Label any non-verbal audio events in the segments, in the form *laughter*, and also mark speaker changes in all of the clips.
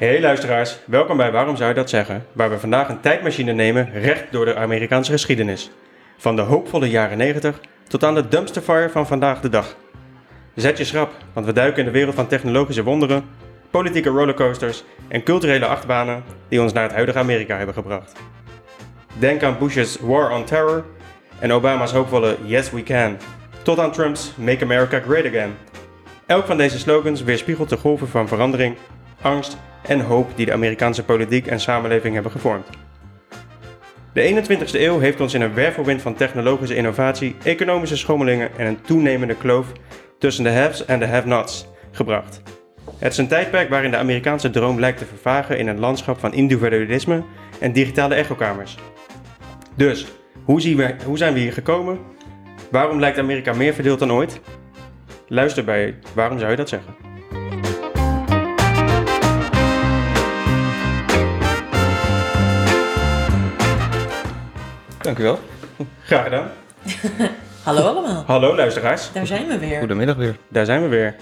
Speaker 1: Hey luisteraars, welkom bij Waarom zou je dat zeggen? Waar we vandaag een tijdmachine nemen recht door de Amerikaanse geschiedenis. Van de hoopvolle jaren 90 tot aan de dumpster fire van vandaag de dag. Zet je schrap, want we duiken in de wereld van technologische wonderen, politieke rollercoasters en culturele achtbanen die ons naar het huidige Amerika hebben gebracht. Denk aan Bush's War on Terror en Obama's hoopvolle Yes We Can, tot aan Trump's Make America Great Again. Elk van deze slogans weerspiegelt de golven van verandering, angst en hoop die de Amerikaanse politiek en samenleving hebben gevormd. De 21ste eeuw heeft ons in een wervelwind van technologische innovatie, economische schommelingen en een toenemende kloof tussen de haves en de have-nots gebracht. Het is een tijdperk waarin de Amerikaanse droom lijkt te vervagen in een landschap van individualisme en digitale echokamers. Dus, hoe, zien we, hoe zijn we hier gekomen? Waarom lijkt Amerika meer verdeeld dan ooit? Luister bij Waarom zou je dat zeggen?
Speaker 2: Dank u wel.
Speaker 1: Graag gedaan. *laughs*
Speaker 3: Hallo allemaal,
Speaker 1: Hallo luisteraars,
Speaker 3: daar zijn we weer.
Speaker 2: Goedemiddag weer.
Speaker 1: daar zijn we weer.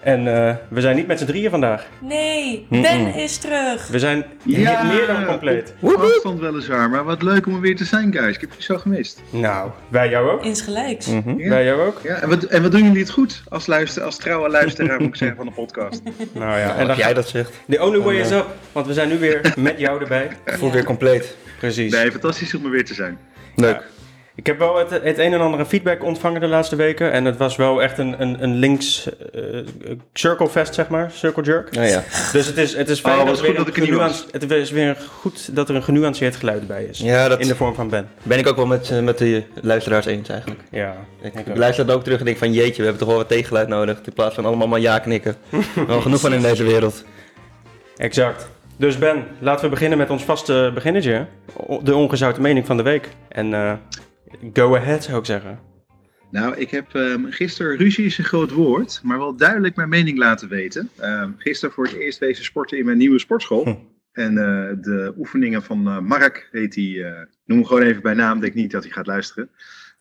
Speaker 1: En eh, we zijn niet met z'n drieën vandaag.
Speaker 3: Nee, Ben is terug.
Speaker 1: We zijn
Speaker 4: Ja.
Speaker 1: meer dan compleet.
Speaker 4: Afstand weliswaar, maar wat leuk om er weer te zijn, guys. Ik heb jullie zo gemist.
Speaker 1: Nou, wij jou ook.
Speaker 3: Insgelijks.
Speaker 4: Ja.
Speaker 1: Wij jou ook.
Speaker 4: Ja, en, wat, en wat doen jullie het goed als, luister, als trouwe luisteraar, moet ik zeggen, van de podcast. *laughs*
Speaker 1: Nou ja, en
Speaker 2: als jij dat zegt,
Speaker 1: The only way is
Speaker 2: eh,
Speaker 1: up, want we zijn nu weer met jou erbij.
Speaker 2: voel weer compleet.
Speaker 1: Precies.
Speaker 4: Nee, fantastisch om er weer te zijn.
Speaker 2: Leuk.
Speaker 1: Ik heb wel het, het een en ander feedback ontvangen de laatste weken. En het was wel echt een, een, een links eh, circle fest, zeg maar. Circle jerk.
Speaker 2: Nou ja.
Speaker 1: Dus het is, het is fijn
Speaker 4: Oh,
Speaker 1: dat, er weer
Speaker 4: goed dat er
Speaker 1: genuance- het is weer goed dat er een genuanceerd geluid bij is.
Speaker 2: ja, dat
Speaker 1: In de vorm van Ben.
Speaker 2: ben ik ook wel met, eh, met de luisteraars eens eigenlijk.
Speaker 1: Ja.
Speaker 2: Ik,
Speaker 1: Ik
Speaker 2: ik
Speaker 1: ook.
Speaker 2: luister dat ook terug en denk van jeetje, we hebben toch wel wat tegengeluid nodig. In plaats van allemaal maar ja knikken. *laughs* wel genoeg van in deze wereld.
Speaker 1: Exact. Dus Ben, laten we beginnen met ons vaste beginnetje. De ongezouten mening van de week. En eh, go ahead zou ik zeggen.
Speaker 4: Nou, ik heb ehm, gisteren, ruzie is een groot woord, maar wel duidelijk mijn mening laten weten. Ehm gisteren voor het eerst wezen sporten in mijn nieuwe sportschool.
Speaker 1: Hm.
Speaker 4: En eh, de oefeningen van eh, Mark heet hij, eh, noem hem gewoon even bij naam, denk niet dat hij gaat luisteren.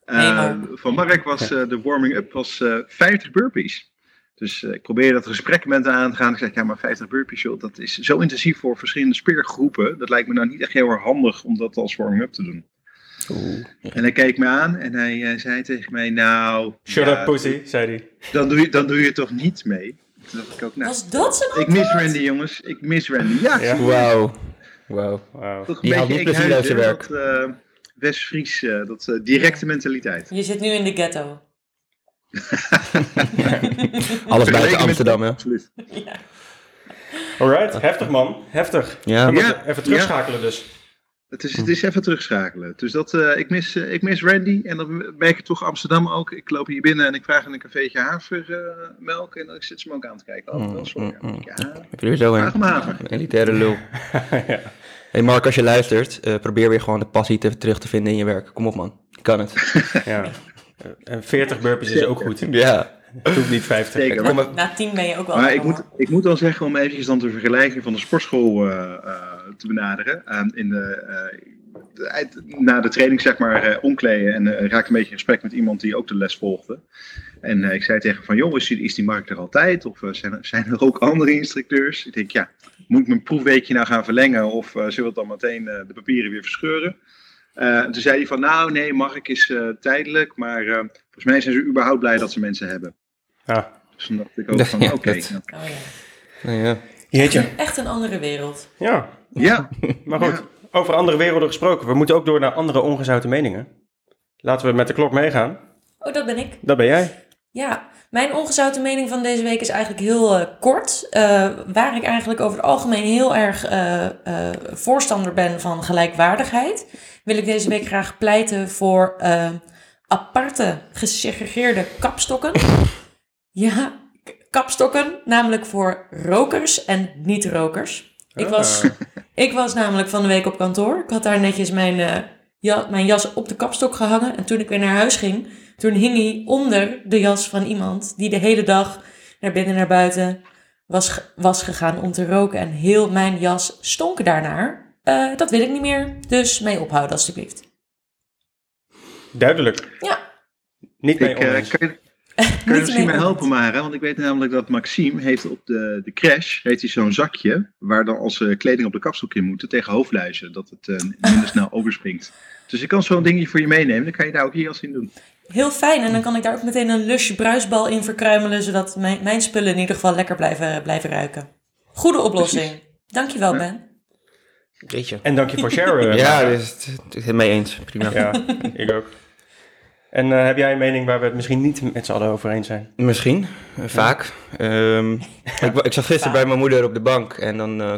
Speaker 4: Eh,
Speaker 3: Mark.
Speaker 4: van Mark was eh, de warming-up was eh 50 burpees. Dus eh, ik probeerde dat gesprek met hem aan te gaan. Ik zeg, ja, maar 50 burpees, joh, dat is zo intensief voor verschillende spiergroepen. Dat lijkt me nou niet echt heel erg handig om dat als warming-up te doen. En hij keek me aan en hij eh, zei tegen mij, nou...
Speaker 1: Shut
Speaker 4: ja,
Speaker 1: up pussy, zei hij.
Speaker 4: Dan doe, je, dan doe je toch niet mee? Toen dacht ik ook, nou,
Speaker 3: Was dat zijn
Speaker 4: ik mis Randy jongens, ik mis Randy. Ja,
Speaker 1: Ja.
Speaker 2: Wauw. Wauw.
Speaker 1: Wauw.
Speaker 4: toch een
Speaker 2: Die
Speaker 4: beetje
Speaker 2: niet plezier uit zijn
Speaker 4: Eekhuizen, dat eh, West-Fries, dat eh, directe mentaliteit.
Speaker 3: Je zit nu in de ghetto. *laughs*
Speaker 2: Alles buiten Amsterdam, hè?
Speaker 4: Absoluut.
Speaker 3: Ja.
Speaker 1: Alright, heftig man. Heftig.
Speaker 2: Ja.
Speaker 1: Even terugschakelen dus.
Speaker 4: Het is, het is even terugschakelen. Dus dat, eh, ik, mis, eh, ik mis Randy en dan merk ik toch Amsterdam ook. Ik loop hier binnen en ik vraag in een cafeetje havermelk en dan zit ze me ook aan te kijken. Oh, wel sorry.
Speaker 2: Mm, mm,
Speaker 4: Ja,
Speaker 2: Heb je er weer zo
Speaker 4: vraag
Speaker 2: in?
Speaker 4: om haver.
Speaker 2: Een elitaire lul. *laughs* Hey Mark, als je luistert, eh, probeer weer gewoon de passie te, terug te vinden in je werk. Kom op man, je kan het. *laughs*
Speaker 1: Ja. En 40 burpees is ook goed.
Speaker 2: Ja.
Speaker 1: Het hoeft niet 50.
Speaker 4: Zeker.
Speaker 2: Kom maar.
Speaker 3: Na tien ben je ook wel
Speaker 4: Maar ik moet, ik moet wel zeggen, om eventjes dan de vergelijking van de sportschool eh, eh, te benaderen. eh, in de, eh, na de training zeg maar eh, omkleden en eh, raakte een beetje in gesprek met iemand die ook de les volgde. En eh, ik zei tegen van, joh, is die, is die markt er altijd? Of eh, zijn, er, zijn er ook andere instructeurs? Ik denk, ja, moet ik mijn proefweekje nou gaan verlengen? Of eh, zullen we dan meteen eh, de papieren weer verscheuren? Eh, en toen zei hij van, nou nee, Mark is eh, tijdelijk, maar eh, volgens mij zijn ze überhaupt blij dat ze mensen hebben.
Speaker 1: Ja.
Speaker 4: Dus toen dacht ik ook van, *laughs*
Speaker 2: Ja,
Speaker 4: oké.
Speaker 2: dat-
Speaker 3: Oh, ja.
Speaker 2: Nou ja.
Speaker 1: Jeetje. *laughs*
Speaker 3: Echt een andere wereld.
Speaker 1: Ja,
Speaker 4: Ja, *laughs*
Speaker 1: maar goed. Over andere werelden gesproken. We moeten ook door naar andere ongezouten meningen. Laten we met de klok meegaan.
Speaker 3: Oh, dat ben ik.
Speaker 1: Dat ben jij.
Speaker 3: Ja, mijn ongezouten mening van deze week is eigenlijk heel eh, kort. Eh, waar ik eigenlijk over het algemeen heel erg eh, voorstander ben van gelijkwaardigheid, wil ik deze week graag pleiten voor aparte gesegregeerde kapstokken. Ja, kapstokken, namelijk voor rokers en niet-rokers. Ik was, ik was namelijk van de week op kantoor. Ik had daar netjes mijn, ja, mijn jas op de kapstok gehangen. En toen ik weer naar huis ging, toen hing hij onder de jas van iemand die de hele dag naar binnen en naar buiten was, was gegaan om te roken. En heel mijn jas stonk daarnaar. Eh, dat wil ik niet meer, dus mee ophouden alstublieft.
Speaker 1: Duidelijk.
Speaker 3: Ja,
Speaker 1: Niet mee
Speaker 4: ik, eh,
Speaker 1: oneens.
Speaker 4: kan, je, Kan je misschien
Speaker 3: mee
Speaker 4: helpen, Mara? Want ik weet namelijk dat Maxime heeft op de, de crash heeft hij zo'n zakje waar dan als eh, kleding op de kapstok in moet tegen hoofdluizen, dat het eh, minder snel *laughs* overspringt. Dus ik kan zo'n dingetje voor je meenemen, dan kan je daar ook hier als in doen.
Speaker 3: Heel fijn. En dan kan ik daar ook meteen een lusje bruisbal in verkruimelen, zodat mijn, mijn spullen in ieder geval lekker blijven, blijven ruiken. Goede oplossing. Dankjewel,
Speaker 4: Ja.
Speaker 3: Ben.
Speaker 2: Weet je.
Speaker 1: En dank je voor share.
Speaker 2: ja, dus, het is het mee eens. Prima.
Speaker 1: ja, ik ook. En eh, heb jij een mening waar we het misschien niet met z'n allen over eens zijn?
Speaker 2: Misschien, eh, vaak. Ehm, *laughs* ik, ik zat gisteren bij mijn moeder op de bank en dan, eh,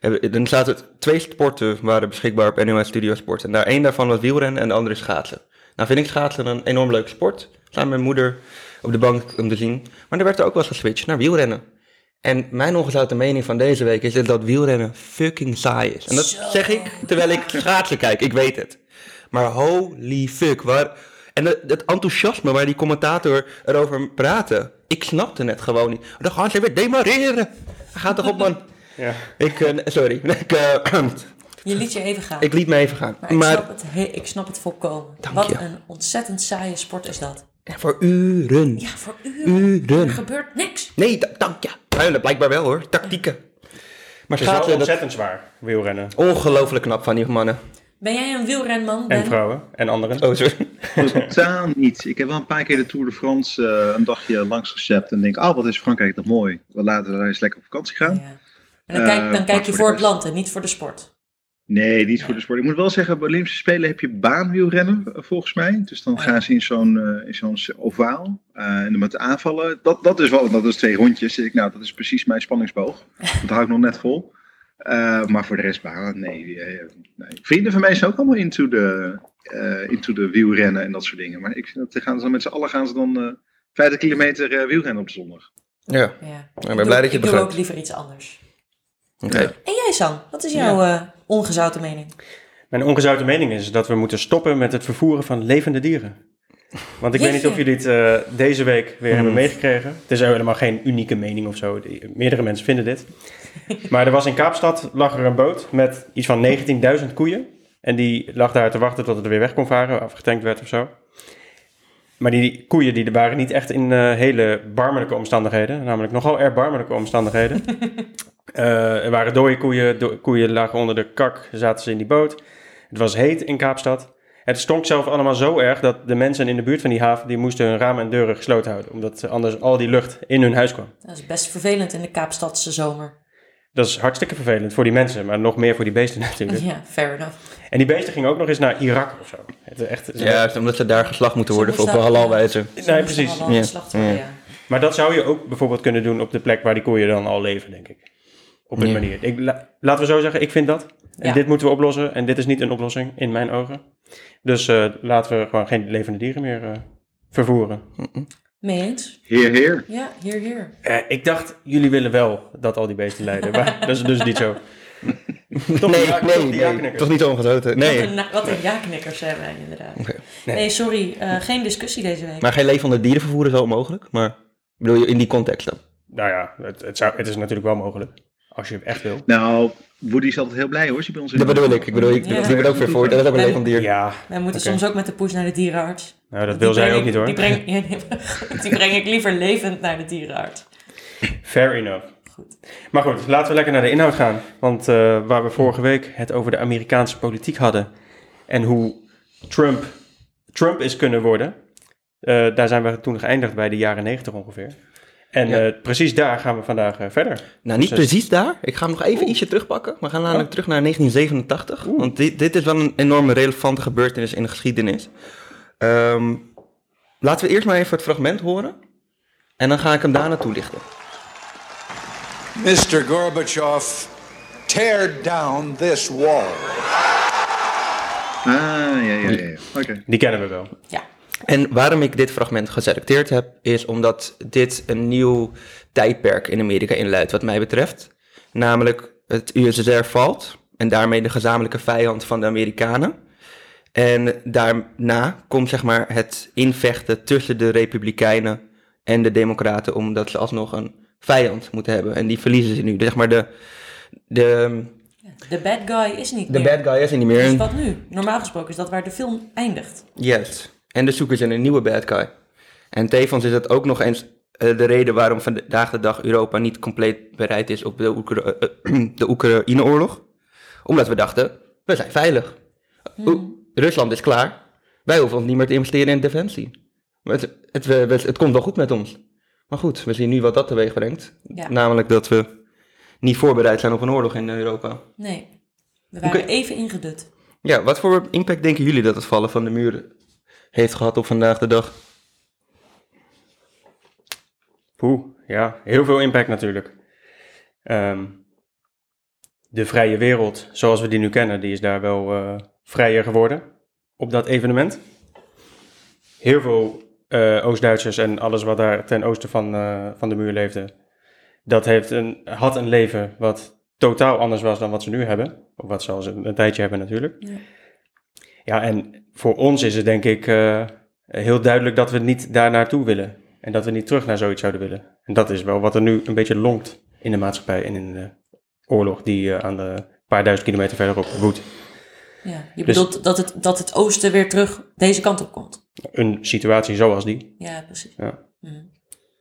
Speaker 2: hebben- dan zaten twee sporten waren beschikbaar op NOS Studio Sport. En daar één daarvan was wielrennen en de andere is schaatsen. Nou vind ik schaatsen een enorm leuke sport. Samen met mijn moeder op de bank om te zien. Maar er werd er ook wel eens geswitcht naar wielrennen. En mijn ongezouten mening van deze week is dat wielrennen fucking saai is. En dat
Speaker 3: Zo.
Speaker 2: zeg ik terwijl ik schaatsen kijk, ik weet het. Maar holy fuck, waar... En het, het enthousiasme waar die commentator erover praatte, ik snapte het gewoon niet. Dan gaan ze weer demareren. Ga toch op man. *laughs*
Speaker 1: Ja.
Speaker 2: Ik, eh, sorry, *laughs* ik, eh, *clears throat*
Speaker 3: Je liet je even gaan.
Speaker 2: ik liet me even gaan.
Speaker 3: maar ik,
Speaker 2: Maar
Speaker 3: snap het he- ik snap het volkomen.
Speaker 2: Dank
Speaker 3: Wat
Speaker 2: je.
Speaker 3: een ontzettend saaie sport is dat.
Speaker 2: voor uren.
Speaker 3: Ja, voor uren. Er gebeurt niks.
Speaker 2: Nee, da- dank je. Blijkbaar wel hoor, tactieken. Maar
Speaker 1: Het is wel
Speaker 2: schaatsen, dat
Speaker 1: ontzettend zwaar, wielrennen.
Speaker 2: ongelooflijk knap van die mannen.
Speaker 3: Ben jij een wielrenman,
Speaker 1: En
Speaker 3: Ben?
Speaker 1: vrouwen en anderen.
Speaker 2: Oh, sorry.
Speaker 4: Totaal niet. Ik heb wel een paar keer de Tour de France eh, een dagje langs gezept en denk, oh wat is Frankrijk toch mooi. We laten we eens lekker op vakantie gaan.
Speaker 3: Ja. En dan, kijk, dan
Speaker 4: Eh,
Speaker 3: kijk je
Speaker 4: voor
Speaker 3: het land en niet voor de sport.
Speaker 4: Nee, niet voor de sport. Ik moet wel zeggen, bij Olympische Spelen heb je baanwielrennen, eh, volgens mij. Dus dan gaan ze in zo'n eh, in zo'n ovaal eh, en dan met aanvallen. Dat, dat is wel, dat is twee rondjes. Ik, nou, dat is precies mijn spanningsboog. *laughs* Dat hou ik nog net vol. Eh, maar voor de rest baan, nee, eh, nee. Vrienden van mij zijn ook allemaal into de, eh, into de wielrennen en dat soort dingen. Maar ik vind dat, gaan ze dan met z'n allen gaan ze dan eh 50 kilometer eh, wielrennen op zondag.
Speaker 2: Ja,
Speaker 3: Ja.
Speaker 2: ik
Speaker 3: Ik
Speaker 2: ben
Speaker 3: doe-
Speaker 2: blij dat je
Speaker 3: Ik
Speaker 2: het
Speaker 3: doe ook
Speaker 2: begrijpt.
Speaker 3: liever iets anders.
Speaker 2: Oké.
Speaker 4: Ja.
Speaker 3: En jij, San? Wat is jouw eh, ongezouten mening?
Speaker 1: Mijn ongezouten mening is dat we moeten stoppen met het vervoeren van levende dieren. Want ik weet niet of jullie het eh, deze week weer hebben
Speaker 2: Hmm.
Speaker 1: meegekregen. Het is helemaal geen unieke mening of zo. Die- Meerdere mensen vinden dit. Maar er was in Kaapstad lag er een boot met iets van 19.000 koeien. En die lag daar te wachten tot het er weer weg kon varen, of getankt werd of zo. Maar die koeien die waren niet echt in eh, hele barmelijke omstandigheden. Namelijk nogal erbarmelijke omstandigheden. *laughs* Eh, er waren dode koeien, do- koeien lagen onder de kak, zaten ze in die boot. Het was heet in Kaapstad. Het stonk zelf allemaal zo erg dat de mensen in de buurt van die haven... die moesten hun ramen en deuren gesloten houden. Omdat anders al die lucht in hun huis kwam.
Speaker 3: Dat is best vervelend in de Kaapstadse zomer.
Speaker 1: Dat is hartstikke vervelend voor die mensen, maar nog meer voor die beesten *laughs* natuurlijk.
Speaker 3: Ja, fair enough.
Speaker 1: En die beesten gingen ook nog eens naar Irak of zo. Het is echt,
Speaker 2: Ja, omdat ze daar geslacht moeten worden op halalwijze.
Speaker 3: Ze
Speaker 1: Nee, precies.
Speaker 2: Ja.
Speaker 3: geslacht worden,
Speaker 2: Ja.
Speaker 3: ja.
Speaker 1: Maar dat zou je ook bijvoorbeeld kunnen doen op de plek waar die koeien dan al leven, denk ik. Op een
Speaker 2: Ja.
Speaker 1: manier. Ik, la- laten we zo zeggen, ik vind dat. En
Speaker 3: Ja.
Speaker 1: dit moeten we oplossen. En dit is niet een oplossing, in mijn ogen. Dus eh, laten we gewoon geen levende dieren meer eh, vervoeren.
Speaker 3: Mee eens?
Speaker 4: Heer, heer.
Speaker 3: Ja, hier, hier.
Speaker 1: Eh, ik dacht, jullie willen wel dat al die beesten lijden. Maar *laughs* dat is dus niet zo. Toch
Speaker 2: Nee,
Speaker 1: ja-
Speaker 2: nee,
Speaker 1: toch
Speaker 2: nee. niet zo ongezoten.
Speaker 3: Wat
Speaker 2: Nee.
Speaker 3: een, wat een ja-knikkers zijn wij inderdaad.
Speaker 2: Oké.
Speaker 3: Nee,
Speaker 1: Nee.
Speaker 3: sorry. eh, geen discussie deze week.
Speaker 2: Maar geen levende dieren vervoeren is wel mogelijk. Maar bedoel je in die context dan?
Speaker 1: Nou ja, het, het, zou, het is natuurlijk wel mogelijk. Als je het echt wil.
Speaker 4: Nou, Woody is altijd heel blij hoor, als je bij ons in
Speaker 2: Dat bedoel ik. Ik bedoel, ik,
Speaker 3: Ja.
Speaker 2: die wordt ook weer voor. Dat is ook een levend dier.
Speaker 1: Ja,
Speaker 3: Wij moeten soms ook met de poes naar de dierenarts.
Speaker 1: nou dat
Speaker 3: Die
Speaker 1: wil zij ook
Speaker 3: ik-
Speaker 1: niet hoor.
Speaker 3: Die breng, *laughs* die breng ik liever levend naar de dierenarts.
Speaker 1: Fair enough.
Speaker 3: Goed.
Speaker 1: Maar goed, laten we lekker naar de inhoud gaan. Want eh, waar we vorige week het over de Amerikaanse politiek hadden en hoe Trump Trump is kunnen worden, eh, daar zijn we toen geëindigd bij de jaren 90 ongeveer. En
Speaker 2: Ja.
Speaker 1: eh, precies daar gaan we vandaag eh, verder.
Speaker 2: Nou, niet
Speaker 1: Dus-
Speaker 2: precies daar. Ik ga hem nog even ietsje terugpakken. We gaan namelijk terug naar 1987. Want dit, dit is wel een enorme relevante gebeurtenis in de geschiedenis. Ehm, laten we eerst maar even het fragment horen. En dan ga ik hem daarna toelichten.
Speaker 5: Mr. Gorbachev, tear down this wall.
Speaker 4: Ah, ja, ja, ja. ja. Oké.
Speaker 1: Die kennen we wel.
Speaker 3: Ja.
Speaker 2: En waarom ik dit fragment geselecteerd heb, is omdat dit een nieuw tijdperk in Amerika inluidt, wat mij betreft. Namelijk het USSR valt en daarmee de gezamenlijke vijand van de Amerikanen. En daarna komt zeg maar het invechten tussen de Republikeinen en de Democraten, omdat ze alsnog een vijand moeten hebben. En die verliezen ze nu. Zeg maar de, de,
Speaker 3: De bad guy is niet
Speaker 2: de
Speaker 3: meer.
Speaker 2: bad guy is er niet meer.
Speaker 3: Dus wat nu? Normaal gesproken is dat waar de film eindigt.
Speaker 2: Yes. En dus zoeken ze een nieuwe bad guy. En tevens is het ook nog eens eh, de reden waarom vandaag de dag Europa niet compleet bereid is op de, Oekra- eh, *clears throat* de Oekraïne-oorlog. Omdat we dachten, we zijn veilig. Oe- Rusland is klaar. Wij hoeven ons niet meer te investeren in defensie. Het, het, we- het komt wel goed met ons. Maar goed, we zien nu wat dat teweeg brengt.
Speaker 3: Ja.
Speaker 2: Namelijk dat we niet voorbereid zijn op een oorlog in Europa.
Speaker 3: Nee. We waren even ingedut.
Speaker 2: Ja, wat voor impact denken jullie dat het vallen van de muur heeft gehad op vandaag de dag?
Speaker 1: Poeh, ja, heel veel impact natuurlijk. Ehm, de vrije wereld, zoals we die nu kennen, die is daar wel eh, vrijer geworden op dat evenement. Heel veel eh, Oost-Duitsers en alles wat daar ten oosten van, eh, van de muur leefde, dat heeft een, had een leven wat totaal anders was dan wat ze nu hebben. Of wat ze al een, een tijdje hebben natuurlijk.
Speaker 3: Ja.
Speaker 1: Ja, en voor ons is het denk ik eh, heel duidelijk dat we niet daar naartoe willen. En dat we niet terug naar zoiets zouden willen. En dat is wel wat er nu een beetje lonkt in de maatschappij en in de oorlog die eh, aan de paar duizend kilometer verderop woedt.
Speaker 3: Ja. Je
Speaker 1: Dus-
Speaker 3: bedoelt dat het, dat het oosten weer terug deze kant op komt.
Speaker 1: Een situatie zoals die.
Speaker 3: Ja, precies.
Speaker 1: Ja.
Speaker 3: Mhm.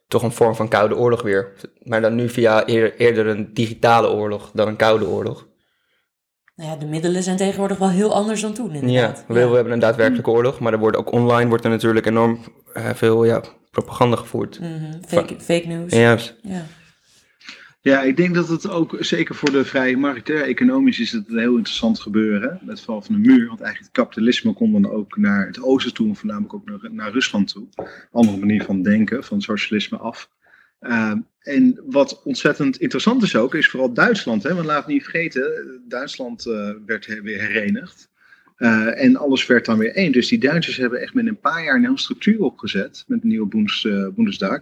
Speaker 2: Toch een vorm van koude oorlog weer. Maar dan nu via eer- eerder een digitale oorlog dan een koude oorlog.
Speaker 3: Nou ja, de middelen zijn tegenwoordig wel heel anders dan toen
Speaker 2: Ja,
Speaker 3: inderdaad.
Speaker 2: we, we hebben een daadwerkelijke oorlog, maar er wordt ook online wordt er natuurlijk enorm eh, veel ja, propaganda gevoerd.
Speaker 3: Mhm. fake, fake news.
Speaker 2: Ja, juist.
Speaker 3: Ja.
Speaker 4: Ja, ik denk dat het ook, zeker voor de vrije markt, hè, economisch is het een heel interessant gebeuren. hè, Met het val van de muur. Want eigenlijk het kapitalisme kon dan ook naar het oosten toe, en voornamelijk ook naar, naar Rusland toe. Andere manier van denken, van socialisme af. Ehm, en wat ontzettend interessant is ook, is vooral Duitsland. Hè, want laat niet vergeten, Duitsland eh, werd weer herenigd. Eh, en alles werd dan weer één. Dus die Duitsers hebben echt met een paar jaar een hele structuur opgezet. Met de nieuwe Bundes, eh,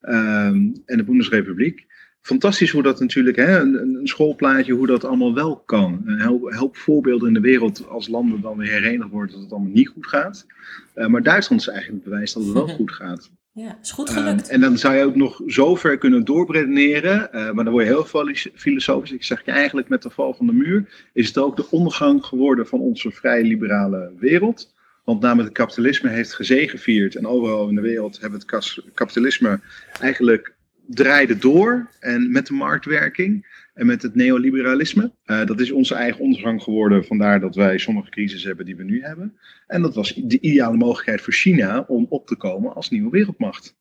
Speaker 4: ehm, en de Bundesrepubliek fantastisch hoe dat natuurlijk, hè, een, een schoolplaatje, hoe dat allemaal wel kan. Een voorbeelden in de wereld als landen dan weer herenigd worden dat het allemaal niet goed gaat. Maar Duitsland is eigenlijk het bewijs dat het wel *laughs* goed gaat.
Speaker 3: Ja, is goed
Speaker 4: Ehm,
Speaker 3: gelukt.
Speaker 4: en dan zou je ook nog zo ver kunnen doorredeneren, eh, maar dan word je heel filo- filosofisch. Ik zeg je eigenlijk met de val van de muur is het ook de ondergang geworden van onze vrij liberale wereld. Want namelijk het kapitalisme heeft gezegevierd en overal in de wereld hebben het kapitalisme eigenlijk draaide door en met de marktwerking en met het neoliberalisme. Eh, dat is onze eigen ondergang geworden, vandaar dat wij sommige crises hebben die we nu hebben. En dat was de ideale mogelijkheid voor China om op te komen als nieuwe wereldmacht.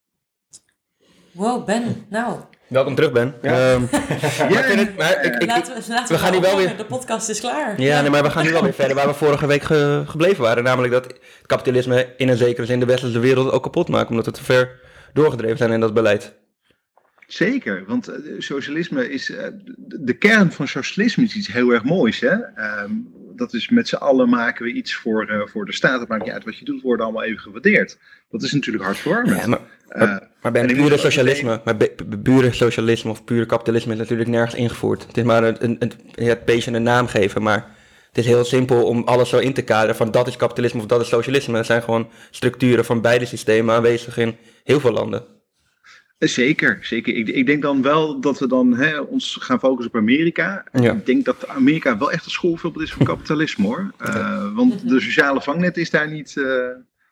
Speaker 3: Wow, Ben. Nou,
Speaker 2: Welkom terug, Ben. Ehm, maar ik vind het- maar ik- ik-
Speaker 3: laten we, laten
Speaker 2: we gaan nu wel weer-
Speaker 3: De podcast is klaar.
Speaker 2: Ja, nee, maar we gaan nu wel weer verder waar we vorige week ge- gebleven waren. Namelijk dat het kapitalisme in een zekere zin de westerse wereld ook kapot maakt. Omdat we te ver doorgedreven zijn in dat beleid.
Speaker 4: Zeker, want eh, socialisme is. eh, de, kern van socialisme is iets heel erg moois. Hè? Ehm, dat is met z'n allen maken we iets voor, eh, voor de staat. Het maakt niet uit wat je doet, wordt allemaal even gewaardeerd. Dat is natuurlijk hartverwarmend.
Speaker 2: Ja, maar,
Speaker 4: Eh,
Speaker 2: maar bij pure socialisme, maar pure socialisme of pure kapitalisme is natuurlijk nergens ingevoerd. Het is maar een, een, een, het beestje een naam geven, maar het is heel simpel om alles zo in te kaderen van dat is kapitalisme of dat is socialisme. Er zijn gewoon structuren van beide systemen aanwezig in heel veel landen.
Speaker 4: Eh, Zeker, zeker. Ik, ik denk dan wel dat we dan hè, ons gaan focussen op Amerika.
Speaker 2: Ja.
Speaker 4: Ik denk dat Amerika wel echt een schoolvoorbeeld is van kapitalisme hoor. Eh, want de sociale vangnet is daar niet eh,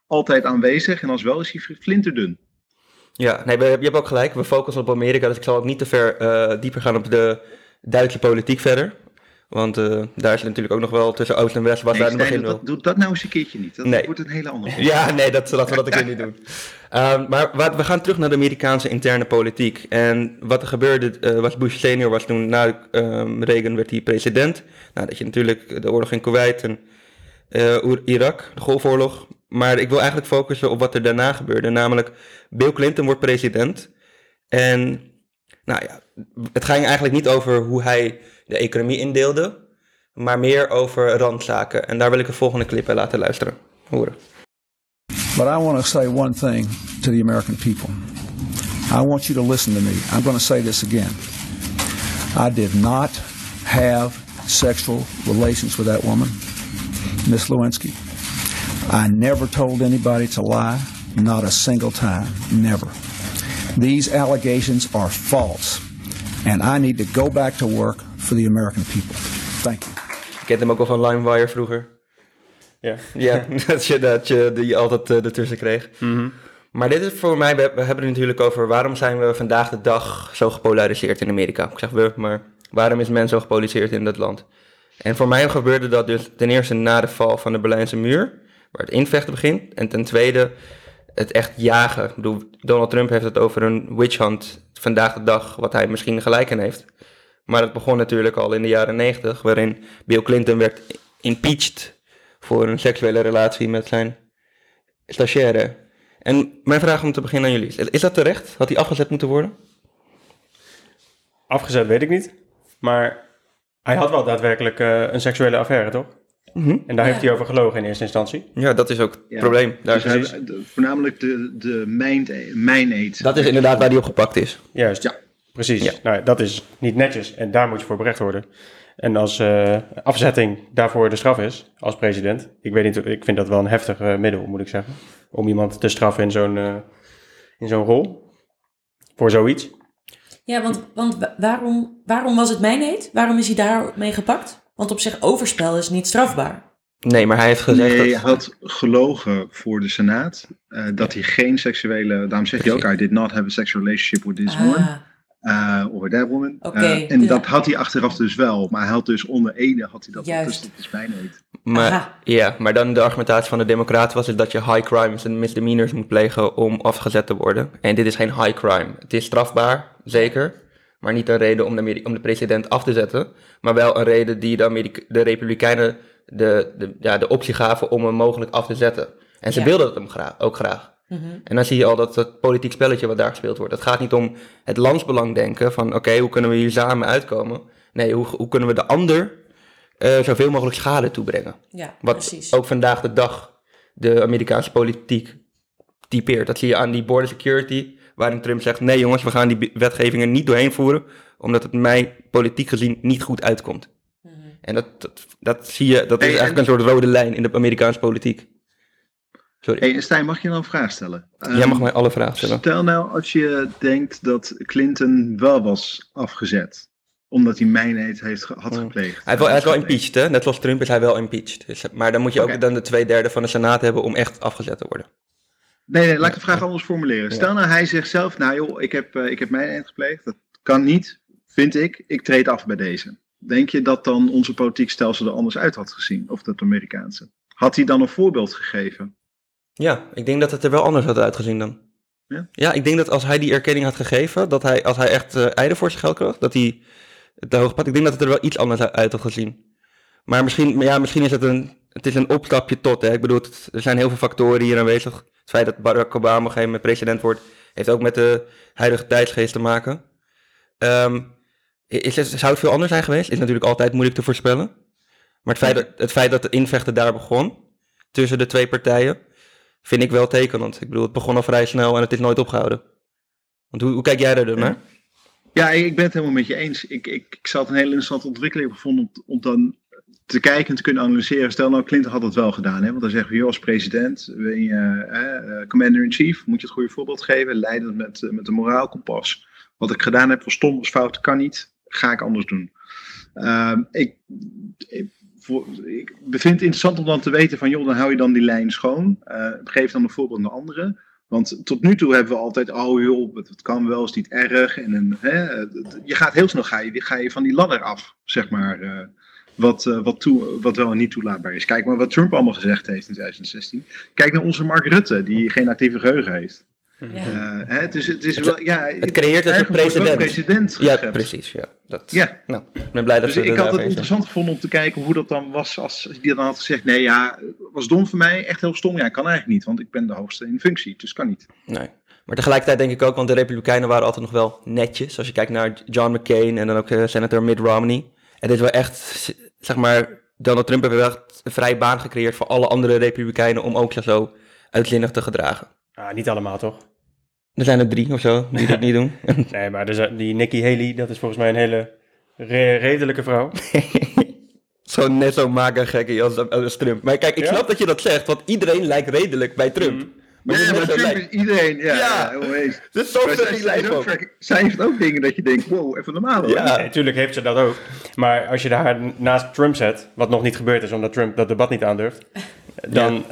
Speaker 4: altijd aanwezig. En als wel is hij flinterdun.
Speaker 2: Ja, nee, je hebt ook gelijk. We focussen op Amerika, dus ik zal ook niet te ver eh, dieper gaan op de Duitse politiek verder. Want eh, daar is het natuurlijk ook nog wel tussen Oost en West, was
Speaker 4: Nee,
Speaker 2: daar in het begin
Speaker 4: doe,
Speaker 2: wel.
Speaker 4: dat, doe dat nou eens een keertje niet. Dat
Speaker 2: Nee.
Speaker 4: wordt een hele andere *laughs*
Speaker 2: Ja, nee, dat, laten we dat een keer niet doen. *laughs* Ehm, maar wat, we gaan terug naar de Amerikaanse interne politiek. En wat er gebeurde, eh, was Bush senior was toen na ehm, Reagan werd hij president. Nou, dat je natuurlijk de oorlog in Kuwait en eh, Irak, de Golfoorlog. Maar ik wil eigenlijk focussen op wat er daarna gebeurde. Namelijk, Bill Clinton wordt president. En nou ja, het ging eigenlijk niet over hoe hij de economie indeelde, maar meer over randzaken. En daar wil ik de volgende clip bij laten luisteren. Horen.
Speaker 6: But I want to say one thing to the American people. I want you to listen to me. I'm going to say this again. I did not have sexual relations with that woman, Miss Lewinsky. I never told anybody to lie, not a single time, never. These allegations are false, and I need to go back to work for the American people. Thank you.
Speaker 2: Je kent hem ook wel van LimeWire vroeger.
Speaker 1: Ja.
Speaker 2: Ja, *laughs* dat je, dat je die altijd eh, ertussen kreeg. Maar dit is voor mij, we, we hebben het natuurlijk over waarom zijn we vandaag de dag zo gepolariseerd in Amerika. Ik zeg we, maar waarom is men zo gepolariseerd in dat land? En voor mij gebeurde dat dus ten eerste na de val van de Berlijnse muur, waar het invechten begint. En ten tweede het echt jagen. Ik bedoel, Donald Trump heeft het over een witch hunt vandaag de dag, wat hij misschien gelijk in heeft. Maar het begon natuurlijk al in de jaren negentig, waarin Bill Clinton werd impeached voor een seksuele relatie met zijn stagiaire. En mijn vraag om te beginnen aan jullie is, is dat terecht? Had hij afgezet moeten worden?
Speaker 1: Afgezet weet ik niet. Maar hij had wel daadwerkelijk eh, een seksuele affaire, toch?
Speaker 2: Mhm.
Speaker 1: En daar
Speaker 3: Ja.
Speaker 1: heeft hij over gelogen in eerste instantie.
Speaker 2: Ja, dat is ook het
Speaker 4: Ja.
Speaker 2: probleem. Daar
Speaker 4: Dus hij-
Speaker 2: is-
Speaker 4: voornamelijk de, de mijn- mijn-eet.
Speaker 2: dat is inderdaad waar hij op gepakt is.
Speaker 1: Juist.
Speaker 4: Ja.
Speaker 1: Precies.
Speaker 2: Ja.
Speaker 1: Nou, dat is niet netjes en daar moet je voor berecht worden. En als eh, afzetting daarvoor de straf is, als president, ik weet niet, ik vind dat wel een heftig eh, middel, moet ik zeggen. Om iemand te straffen in zo'n eh, in zo'n rol. Voor zoiets.
Speaker 3: Ja, want, want wa- waarom, waarom was het mijn eet? Waarom is hij daarmee gepakt? Want op zich overspel is niet strafbaar.
Speaker 2: Nee, maar hij heeft gezegd
Speaker 4: Nee, hij
Speaker 2: dat...
Speaker 4: had gelogen voor de Senaat eh, dat hij geen seksuele. Daarom zegt hij ook: I did not have a sexual relationship with this woman.
Speaker 3: Ah,
Speaker 4: eh of with that woman.
Speaker 3: Oké,
Speaker 4: Eh, en
Speaker 3: dus-
Speaker 4: dat had hij achteraf dus wel. Maar hij had dus onder Ede had hij dat.
Speaker 3: Juist.
Speaker 4: Dus dat is bijna niet.
Speaker 2: Maar,
Speaker 3: Aha.
Speaker 2: ja, maar dan de argumentatie van de democraten was het dat je high crimes en misdemeanors moet plegen om afgezet te worden. En dit is geen high crime. Het is strafbaar, zeker. Maar niet een reden om de, om de president af te zetten. Maar wel een reden die de, Amerika- de Republikeinen de, de, ja, de optie gaven om hem mogelijk af te zetten. En ze
Speaker 3: Ja.
Speaker 2: wilden het hem graag, ook graag.
Speaker 3: Mhm.
Speaker 2: En dan zie je al dat het politiek spelletje wat daar gespeeld wordt. Het gaat niet om het landsbelang denken van oké, hoe kunnen we hier samen uitkomen? Nee, hoe, hoe kunnen we de ander eh, zoveel mogelijk schade toebrengen?
Speaker 3: Ja,
Speaker 2: Wat
Speaker 3: precies.
Speaker 2: ook vandaag de dag de Amerikaanse politiek typeert. Dat zie je aan die border security, waarin Trump zegt: nee jongens, we gaan die wetgevingen niet doorheen voeren, omdat het mij politiek gezien niet goed uitkomt.
Speaker 3: Mhm.
Speaker 2: En dat, dat, dat zie je, dat is eigenlijk een soort rode lijn in de Amerikaanse politiek. Sorry,
Speaker 4: Hey, en Stijn, mag je nou een vraag stellen?
Speaker 2: jij mag
Speaker 4: Ehm,
Speaker 2: mij alle vragen stellen.
Speaker 4: Stel nou als je denkt dat Clinton wel was afgezet. Omdat hij mijnheid heeft had
Speaker 2: Hmm.
Speaker 4: gepleegd.
Speaker 2: Hij is wel, hij is wel
Speaker 4: gepleegd.
Speaker 2: impeached, hè? Net zoals Trump is hij wel impeached. Dus, maar dan moet je ook dan de twee derde van de Senaat hebben om echt afgezet te worden.
Speaker 4: Nee, nee, laat ik de vraag anders formuleren.
Speaker 2: Ja.
Speaker 4: Stel nou, hij zegt zelf, nou joh, ik heb, eh, ik heb mijnheid gepleegd. Dat kan niet, vind ik. Ik treed af bij deze. Denk je dat dan onze politiek stelsel er anders uit had gezien? Of dat Amerikaanse? Had hij dan een voorbeeld gegeven?
Speaker 2: Ja, ik denk dat het er wel anders had uitgezien dan.
Speaker 4: Ja?
Speaker 2: Ja, ik denk dat als hij die erkenning had gegeven, dat hij, als hij echt eh eieren voor zijn geld kreeg, dat hij het te hoog pad, ik denk dat het er wel iets anders uit had gezien. Maar misschien, ja, misschien is het een, het is een opstapje tot, hè. Ik bedoel, het- er zijn heel veel factoren hier aanwezig. Het feit dat Barack Obama op een gegeven moment president wordt, heeft ook met de huidige tijdsgeest te maken. Ehm, is het, zou het veel anders zijn geweest? Is natuurlijk altijd moeilijk te voorspellen. Maar het feit, dat, het feit dat de invechten daar begon, tussen de twee partijen, vind ik wel tekenend. Ik bedoel, het begon al vrij snel en het is nooit opgehouden. Want hoe, hoe kijk jij er dan naar?
Speaker 4: Ja, ik ben het helemaal met je eens. Ik, ik, ik het een hele interessante ontwikkeling gevonden om, om dan te kijken en te kunnen analyseren. Stel nou, Clinton had dat wel gedaan. Hè? Want dan zeggen we, joh, als president, ben je eh, commander-in-chief, moet je het goede voorbeeld geven. Leidend met, eh, met een moraalkompas. Wat ik gedaan heb was stom, was fout, kan niet. Ga ik anders doen. Ehm, ik, ik, bevind het interessant om dan te weten van, joh, dan hou je dan die lijn schoon. Eh, geef dan een voorbeeld naar anderen. Want tot nu toe hebben we altijd, oh joh, het, kan wel, is niet erg. En hè, je gaat heel snel ga je, ga je van die ladder af, zeg maar. eh, wat, eh, wat, toe, wat wel en niet toelaatbaar is. Kijk maar wat Trump allemaal gezegd heeft in 2016. Kijk naar onze Mark Rutte, die geen actieve geheugen heeft.
Speaker 3: Ja.
Speaker 4: Eh, hè, het is, het is wel, ja,
Speaker 2: Het creëert een president Ja, precies. Ja, dat,
Speaker 4: Ja.
Speaker 2: Nou, ik ben blij dat
Speaker 4: Dus ik had het
Speaker 2: zijn.
Speaker 4: interessant gevonden om te kijken hoe dat dan was als die dan had gezegd: nee, ja, was dom voor mij, echt heel stom. Ja, kan eigenlijk niet, want ik ben de hoogste in functie, dus kan niet.
Speaker 2: Nee. Maar tegelijkertijd denk ik ook, want de Republikeinen waren altijd nog wel netjes. Als je kijkt naar John McCain en dan ook eh, senator Mitt Romney. Het is wel echt, zeg maar, Donald Trump heeft wel echt een vrije baan gecreëerd voor alle andere Republikeinen om ook zich zo uitzinnig te gedragen.
Speaker 1: Ah, niet allemaal toch?
Speaker 2: Er zijn er drie of zo die dat *laughs* niet doen.
Speaker 1: Nee, maar er zijn- die Nikki Haley, dat is volgens mij een hele re- redelijke vrouw. *laughs*
Speaker 2: zo net zo mager gekkie als, als Trump. Maar kijk, ik
Speaker 1: Ja?
Speaker 2: snap dat je dat zegt, want iedereen lijkt redelijk bij Trump.
Speaker 1: Mhm.
Speaker 2: Maar is
Speaker 4: maar Trump is iedereen, ja,
Speaker 2: Ja.
Speaker 4: ja.
Speaker 2: Dus zo
Speaker 4: Maar
Speaker 2: zegt
Speaker 4: zij,
Speaker 2: die
Speaker 4: zij,
Speaker 2: lijf
Speaker 4: heeft
Speaker 2: ook.
Speaker 4: dingen dat je denkt, wow, even normaal hoor.
Speaker 2: Ja.
Speaker 1: Natuurlijk heeft ze dat ook. Maar als je daar naast Trump zet, wat nog niet gebeurd is omdat Trump dat debat niet aandurft, dan, eh,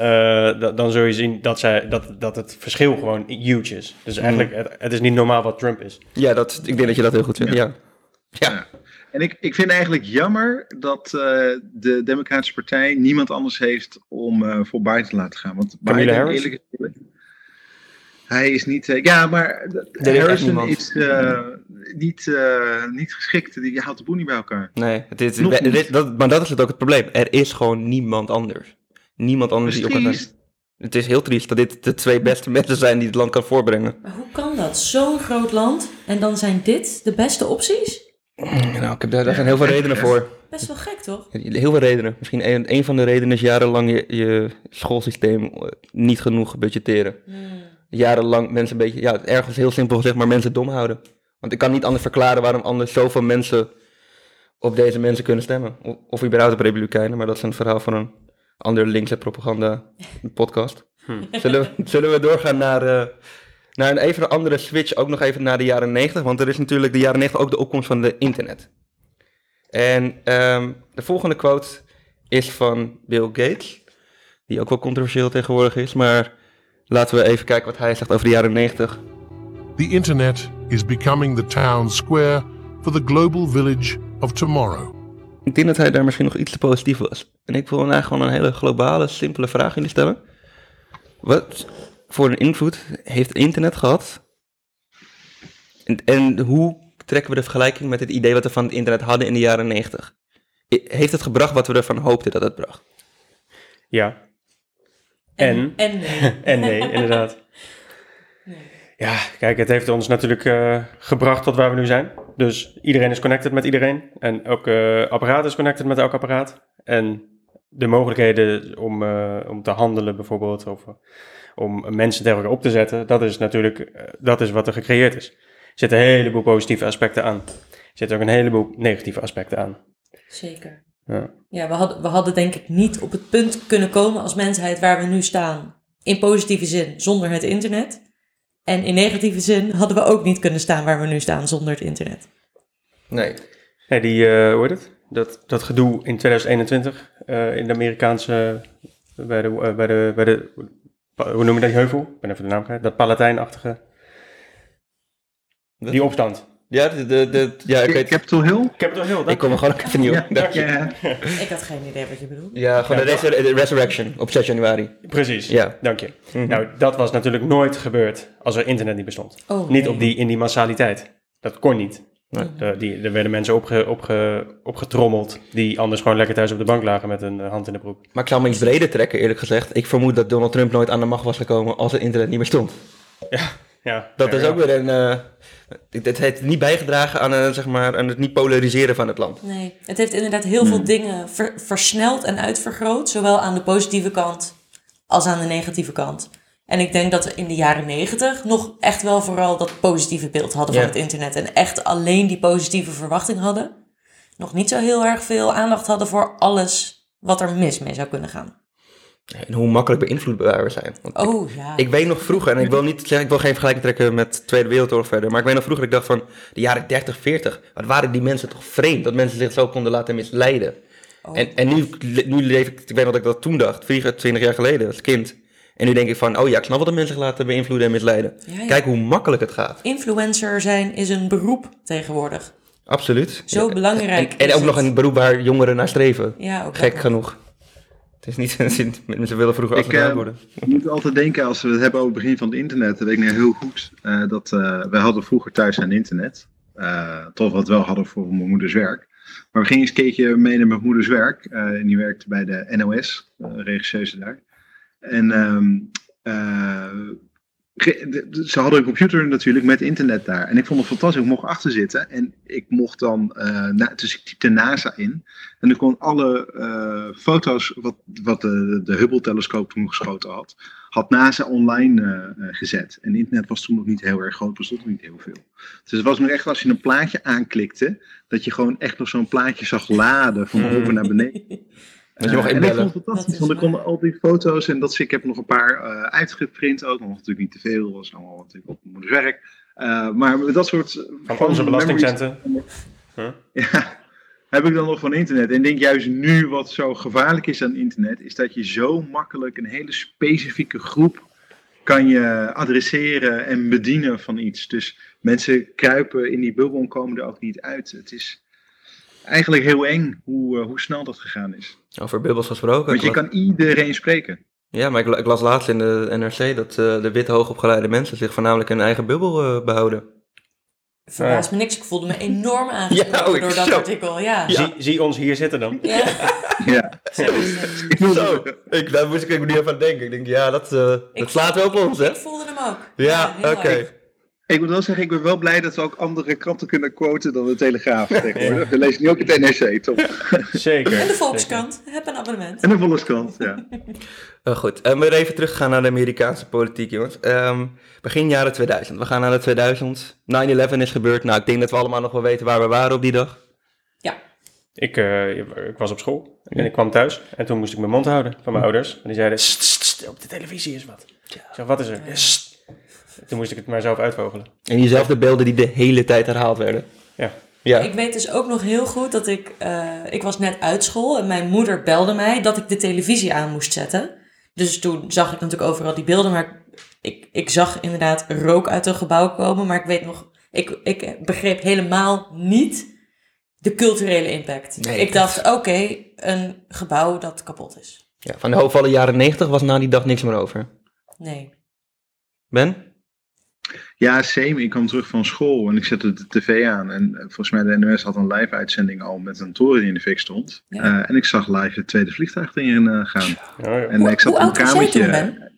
Speaker 1: da- dan zul je zien dat, zij, dat, dat het verschil gewoon huge is. Dus eigenlijk, het, het is niet normaal wat Trump is.
Speaker 2: Ja, dat, ik denk dat je dat heel goed vindt. Ja. Ja.
Speaker 4: En ik, ik vind eigenlijk jammer dat eh, de Democratische Partij niemand anders heeft om eh, voor Biden te laten gaan. Want Biden,
Speaker 1: Harris?
Speaker 4: eerlijk gezegd, hij is niet. eh, ja, maar de-
Speaker 2: Er
Speaker 4: Harrison is eh, niet, eh, niet geschikt. Die houdt de boel niet bij elkaar.
Speaker 2: Nee, het is,
Speaker 4: Nog
Speaker 2: is-
Speaker 4: niet.
Speaker 2: dat, maar dat is het ook het probleem. Er is gewoon niemand anders. Niemand anders die op het...
Speaker 4: triest.
Speaker 2: Het is heel triest dat dit de twee beste *laughs* mensen zijn die het land kan voorbrengen.
Speaker 3: Maar hoe kan dat? Zo'n groot land en dan zijn dit de beste opties?
Speaker 2: Nou, ik heb daar, daar zijn heel veel redenen voor.
Speaker 3: Best wel gek, toch?
Speaker 2: Heel veel redenen. Misschien een, een van de redenen is jarenlang je, je schoolsysteem eh, niet genoeg budgetteren. Jarenlang mensen een beetje, ja, ergens heel simpel gezegd, maar mensen dom houden. Want ik kan niet anders verklaren waarom anders zoveel mensen op deze mensen kunnen stemmen. O- Of überhaupt op Republikeinen, maar dat is een verhaal van een andere linkse propaganda *laughs* podcast. Zullen, we, zullen we doorgaan naar, eh, naar een even andere switch, ook nog even naar de jaren 90, want er is natuurlijk de jaren 90 ook de opkomst van de internet. En ehm, de volgende quote is van Bill Gates, die ook wel controversieel tegenwoordig is, maar laten we even kijken wat hij zegt over de jaren 90.
Speaker 7: The internet is becoming the town square for the global village of tomorrow.
Speaker 2: Ik denk dat hij daar misschien nog iets te positief was. En ik wil eigenlijk gewoon een hele globale, simpele vraag jullie stellen. Wat voor een invloed heeft internet gehad? En, en hoe trekken we de vergelijking met het idee wat we van het internet hadden in de jaren 90? I- Heeft het gebracht wat we ervan hoopten dat het bracht?
Speaker 1: Ja. En?
Speaker 3: En nee. *laughs*
Speaker 1: En nee, inderdaad. Ja, kijk, het heeft ons natuurlijk eh, gebracht tot waar we nu zijn. Dus iedereen is connected met iedereen. En elk eh, apparaat is connected met elk apparaat. En de mogelijkheden om, eh, om te handelen bijvoorbeeld, of eh, om mensen tegen elkaar op te zetten, dat is natuurlijk eh, dat is wat er gecreëerd is. Er zitten een heleboel positieve aspecten aan. Er zitten ook een heleboel negatieve aspecten aan.
Speaker 3: Zeker.
Speaker 1: Ja.
Speaker 3: Ja, we hadden, we hadden denk ik niet op het punt kunnen komen als mensheid waar we nu staan. In positieve zin, zonder het internet. En in negatieve zin hadden we ook niet kunnen staan waar we nu staan zonder het internet.
Speaker 2: Nee.
Speaker 1: Nee, die, eh hoe heet het? Dat, dat gedoe in 2021 eh, in de Amerikaanse, bij de, bij de, bij de, hoe noem je dat, die heuvel? Ik ben even de naam kwijt. Dat Palatijnachtige, die opstand.
Speaker 2: Ja, de, de, de- ja ik weet
Speaker 4: Capitol Hill?
Speaker 1: Capitol Hill,
Speaker 2: Ik kom er gewoon ook even nieuw.
Speaker 4: Ja,
Speaker 2: Dank je.
Speaker 4: ja. *laughs*
Speaker 3: Ik had geen idee wat je bedoelt.
Speaker 2: Ja, gewoon de, resur- de Resurrection op 6 januari.
Speaker 1: precies,
Speaker 2: Ja.
Speaker 1: dank je. Nou, dat was natuurlijk nooit gebeurd als er internet niet bestond.
Speaker 3: Oh,
Speaker 1: niet
Speaker 3: nee.
Speaker 1: op die, in die massaliteit. Dat kon niet.
Speaker 2: Nee.
Speaker 1: De- die, er werden mensen opge, opge, opgetrommeld die anders gewoon lekker thuis op de bank lagen met een eh, hand in de broek.
Speaker 2: Maar ik zou me iets breder trekken, eerlijk gezegd. Ik vermoed dat Donald Trump nooit aan de macht was gekomen als het internet niet meer stond. *laughs*
Speaker 1: Ja,
Speaker 2: Dat
Speaker 1: fair
Speaker 2: is ook weer een. eh het heeft niet bijgedragen aan, eh, zeg maar, aan het niet polariseren van het land.
Speaker 3: Nee, het heeft inderdaad heel veel dingen ver- versneld en uitvergroot. Zowel aan de positieve kant als aan de negatieve kant. En ik denk dat we in de jaren negentig nog echt wel vooral dat positieve beeld hadden van het internet. En echt alleen die positieve verwachting hadden. Nog niet zo heel erg veel aandacht hadden voor alles wat er mis mee zou kunnen gaan.
Speaker 2: En hoe makkelijk beïnvloedbaar we zijn. Want
Speaker 3: Oh ja.
Speaker 2: Ik weet nog vroeger, en ik wil niet zeggen, ik wil geen vergelijking trekken met de Tweede Wereldoorlog verder, maar ik weet nog vroeger, ik dacht van de jaren 30, 40, wat waren die mensen toch vreemd, dat mensen zich zo konden laten misleiden.
Speaker 3: Oh.
Speaker 2: En, en nu, nu leef ik, ik weet nog dat ik dat toen dacht, 24 jaar geleden, als kind. En nu denk ik van, oh ja, ik snap wat de mensen zich laten beïnvloeden en misleiden.
Speaker 3: Ja, ja.
Speaker 2: Kijk hoe makkelijk het gaat.
Speaker 3: Influencer zijn is een beroep tegenwoordig.
Speaker 2: Absoluut.
Speaker 3: Zo belangrijk
Speaker 2: En, en
Speaker 3: is
Speaker 2: ook nog een beroep waar jongeren naar streven.
Speaker 3: Ja, ook
Speaker 2: Gek
Speaker 3: dat.
Speaker 2: genoeg. Het is niet, *laughs* niet- ze willen vroeger
Speaker 4: Ik eh,
Speaker 2: worden.
Speaker 4: moet altijd denken, als we het hebben over het begin van het internet, dan weet ik nog heel goed eh, dat eh wij hadden vroeger thuis aan internet. eh tot we het wel hadden voor mijn moeders werk. Maar we gingen eens een keertje mee naar mijn moeders werk. eh, en die werkte bij de NOS, uh, regisseuse daar. En ehm, eh, ze hadden een computer natuurlijk met internet daar. En ik vond het fantastisch. Ik mocht achter zitten. En ik mocht dan, eh, na, dus ik typte NASA in. En ik kon alle eh, foto's wat, wat de, de Hubble-telescoop toen geschoten had, had NASA online gezet. En internet was toen nog niet heel erg groot, bestond nog niet heel veel. Dus het was nog echt als je een plaatje aanklikte, dat je gewoon echt nog zo'n plaatje zag laden van *laughs* boven naar beneden.
Speaker 2: Dat je nog
Speaker 4: en ik vond het fantastisch, want ik kon
Speaker 3: waar.
Speaker 4: al die foto's en dat ik heb nog een paar eh, uitgeprint ook, nog natuurlijk niet te veel, dat was allemaal natuurlijk op mijn moeders werk. Eh, maar dat soort
Speaker 1: Van onze belastingcenten.
Speaker 4: Ja, *laughs* heb ik dan nog van internet. En ik denk juist nu wat zo gevaarlijk is aan internet, is dat je zo makkelijk een hele specifieke groep kan je adresseren en bedienen van iets. Dus mensen kruipen in die bubbel en komen er ook niet uit. Het is eigenlijk heel eng hoe, uh, hoe snel dat gegaan is.
Speaker 2: Over bubbels gesproken.
Speaker 4: Want je kan iedereen spreken.
Speaker 2: Ja, maar ik, ik las laatst in de NRC dat eh, de witte hoogopgeleide mensen zich voornamelijk in hun eigen bubbel eh, behouden.
Speaker 3: Verbaast me niks. Ik voelde me *laughs* enorm aangesproken
Speaker 2: Ja, oh,
Speaker 3: door dat
Speaker 2: zo.
Speaker 3: artikel. Ja.
Speaker 1: Zie, zie ons hier zitten dan.
Speaker 3: Ja.
Speaker 4: Ja. *laughs*
Speaker 2: Zo, ik, daar moest ik even niet even aan denken. Ik denk, ja, dat, eh, dat slaat wel op ons, hè?
Speaker 3: Ik voelde hem ook.
Speaker 2: Ja, oké.
Speaker 4: Ik moet wel zeggen, ik ben wel blij dat we ook andere kranten kunnen quoten dan de Telegraaf *laughs* tegenwoordig. We lezen nu ook het NRC, toch? *laughs*
Speaker 1: Zeker.
Speaker 3: En de Volkskrant. Heb een abonnement.
Speaker 4: En de Volkskrant, ja. *laughs*
Speaker 2: Eh, goed, en we even teruggaan naar de Amerikaanse politiek, jongens. Ehm, begin jaren 2000. We gaan naar de 2000. 9-11 is gebeurd. Nou, ik denk dat we allemaal nog wel weten waar we waren op die dag.
Speaker 3: Ja.
Speaker 1: Ik, eh, ik was op school en ik kwam thuis en toen moest ik mijn mond houden van mijn ouders. En die zeiden, "Sst, sst, sst, op de televisie is wat. Ik zeg, wat is er? Ja. Toen moest ik het maar zelf uitvogelen.
Speaker 2: En diezelfde beelden die de hele tijd herhaald werden.
Speaker 1: Ja.
Speaker 2: Ja.
Speaker 3: Ik weet dus ook nog heel goed dat ik... eh, ik was net uit school en mijn moeder belde mij dat ik de televisie aan moest zetten. Dus toen zag ik natuurlijk overal die beelden, maar ik, ik zag inderdaad rook uit een gebouw komen. Maar ik weet nog, ik, ik begreep helemaal niet de culturele impact.
Speaker 2: Nee,
Speaker 3: ik dacht, oké, een gebouw dat kapot is.
Speaker 2: ja. Van de hoofdvallen jaren 90 was na die dag niks meer over.
Speaker 3: Nee.
Speaker 2: Ben?
Speaker 4: Ja, same. Ik kwam terug van school en ik zette de tv aan. En eh, volgens mij de NOS had een live uitzending al met een toren die in de fik stond.
Speaker 3: Ja.
Speaker 4: Eh, en ik zag live het tweede vliegtuig erin eh, gaan.
Speaker 1: Oh, ja.
Speaker 4: En
Speaker 3: Hoe-
Speaker 4: ik zat
Speaker 3: hoe
Speaker 4: in een
Speaker 3: oud was jij
Speaker 4: kamertje.
Speaker 3: toen, Ben?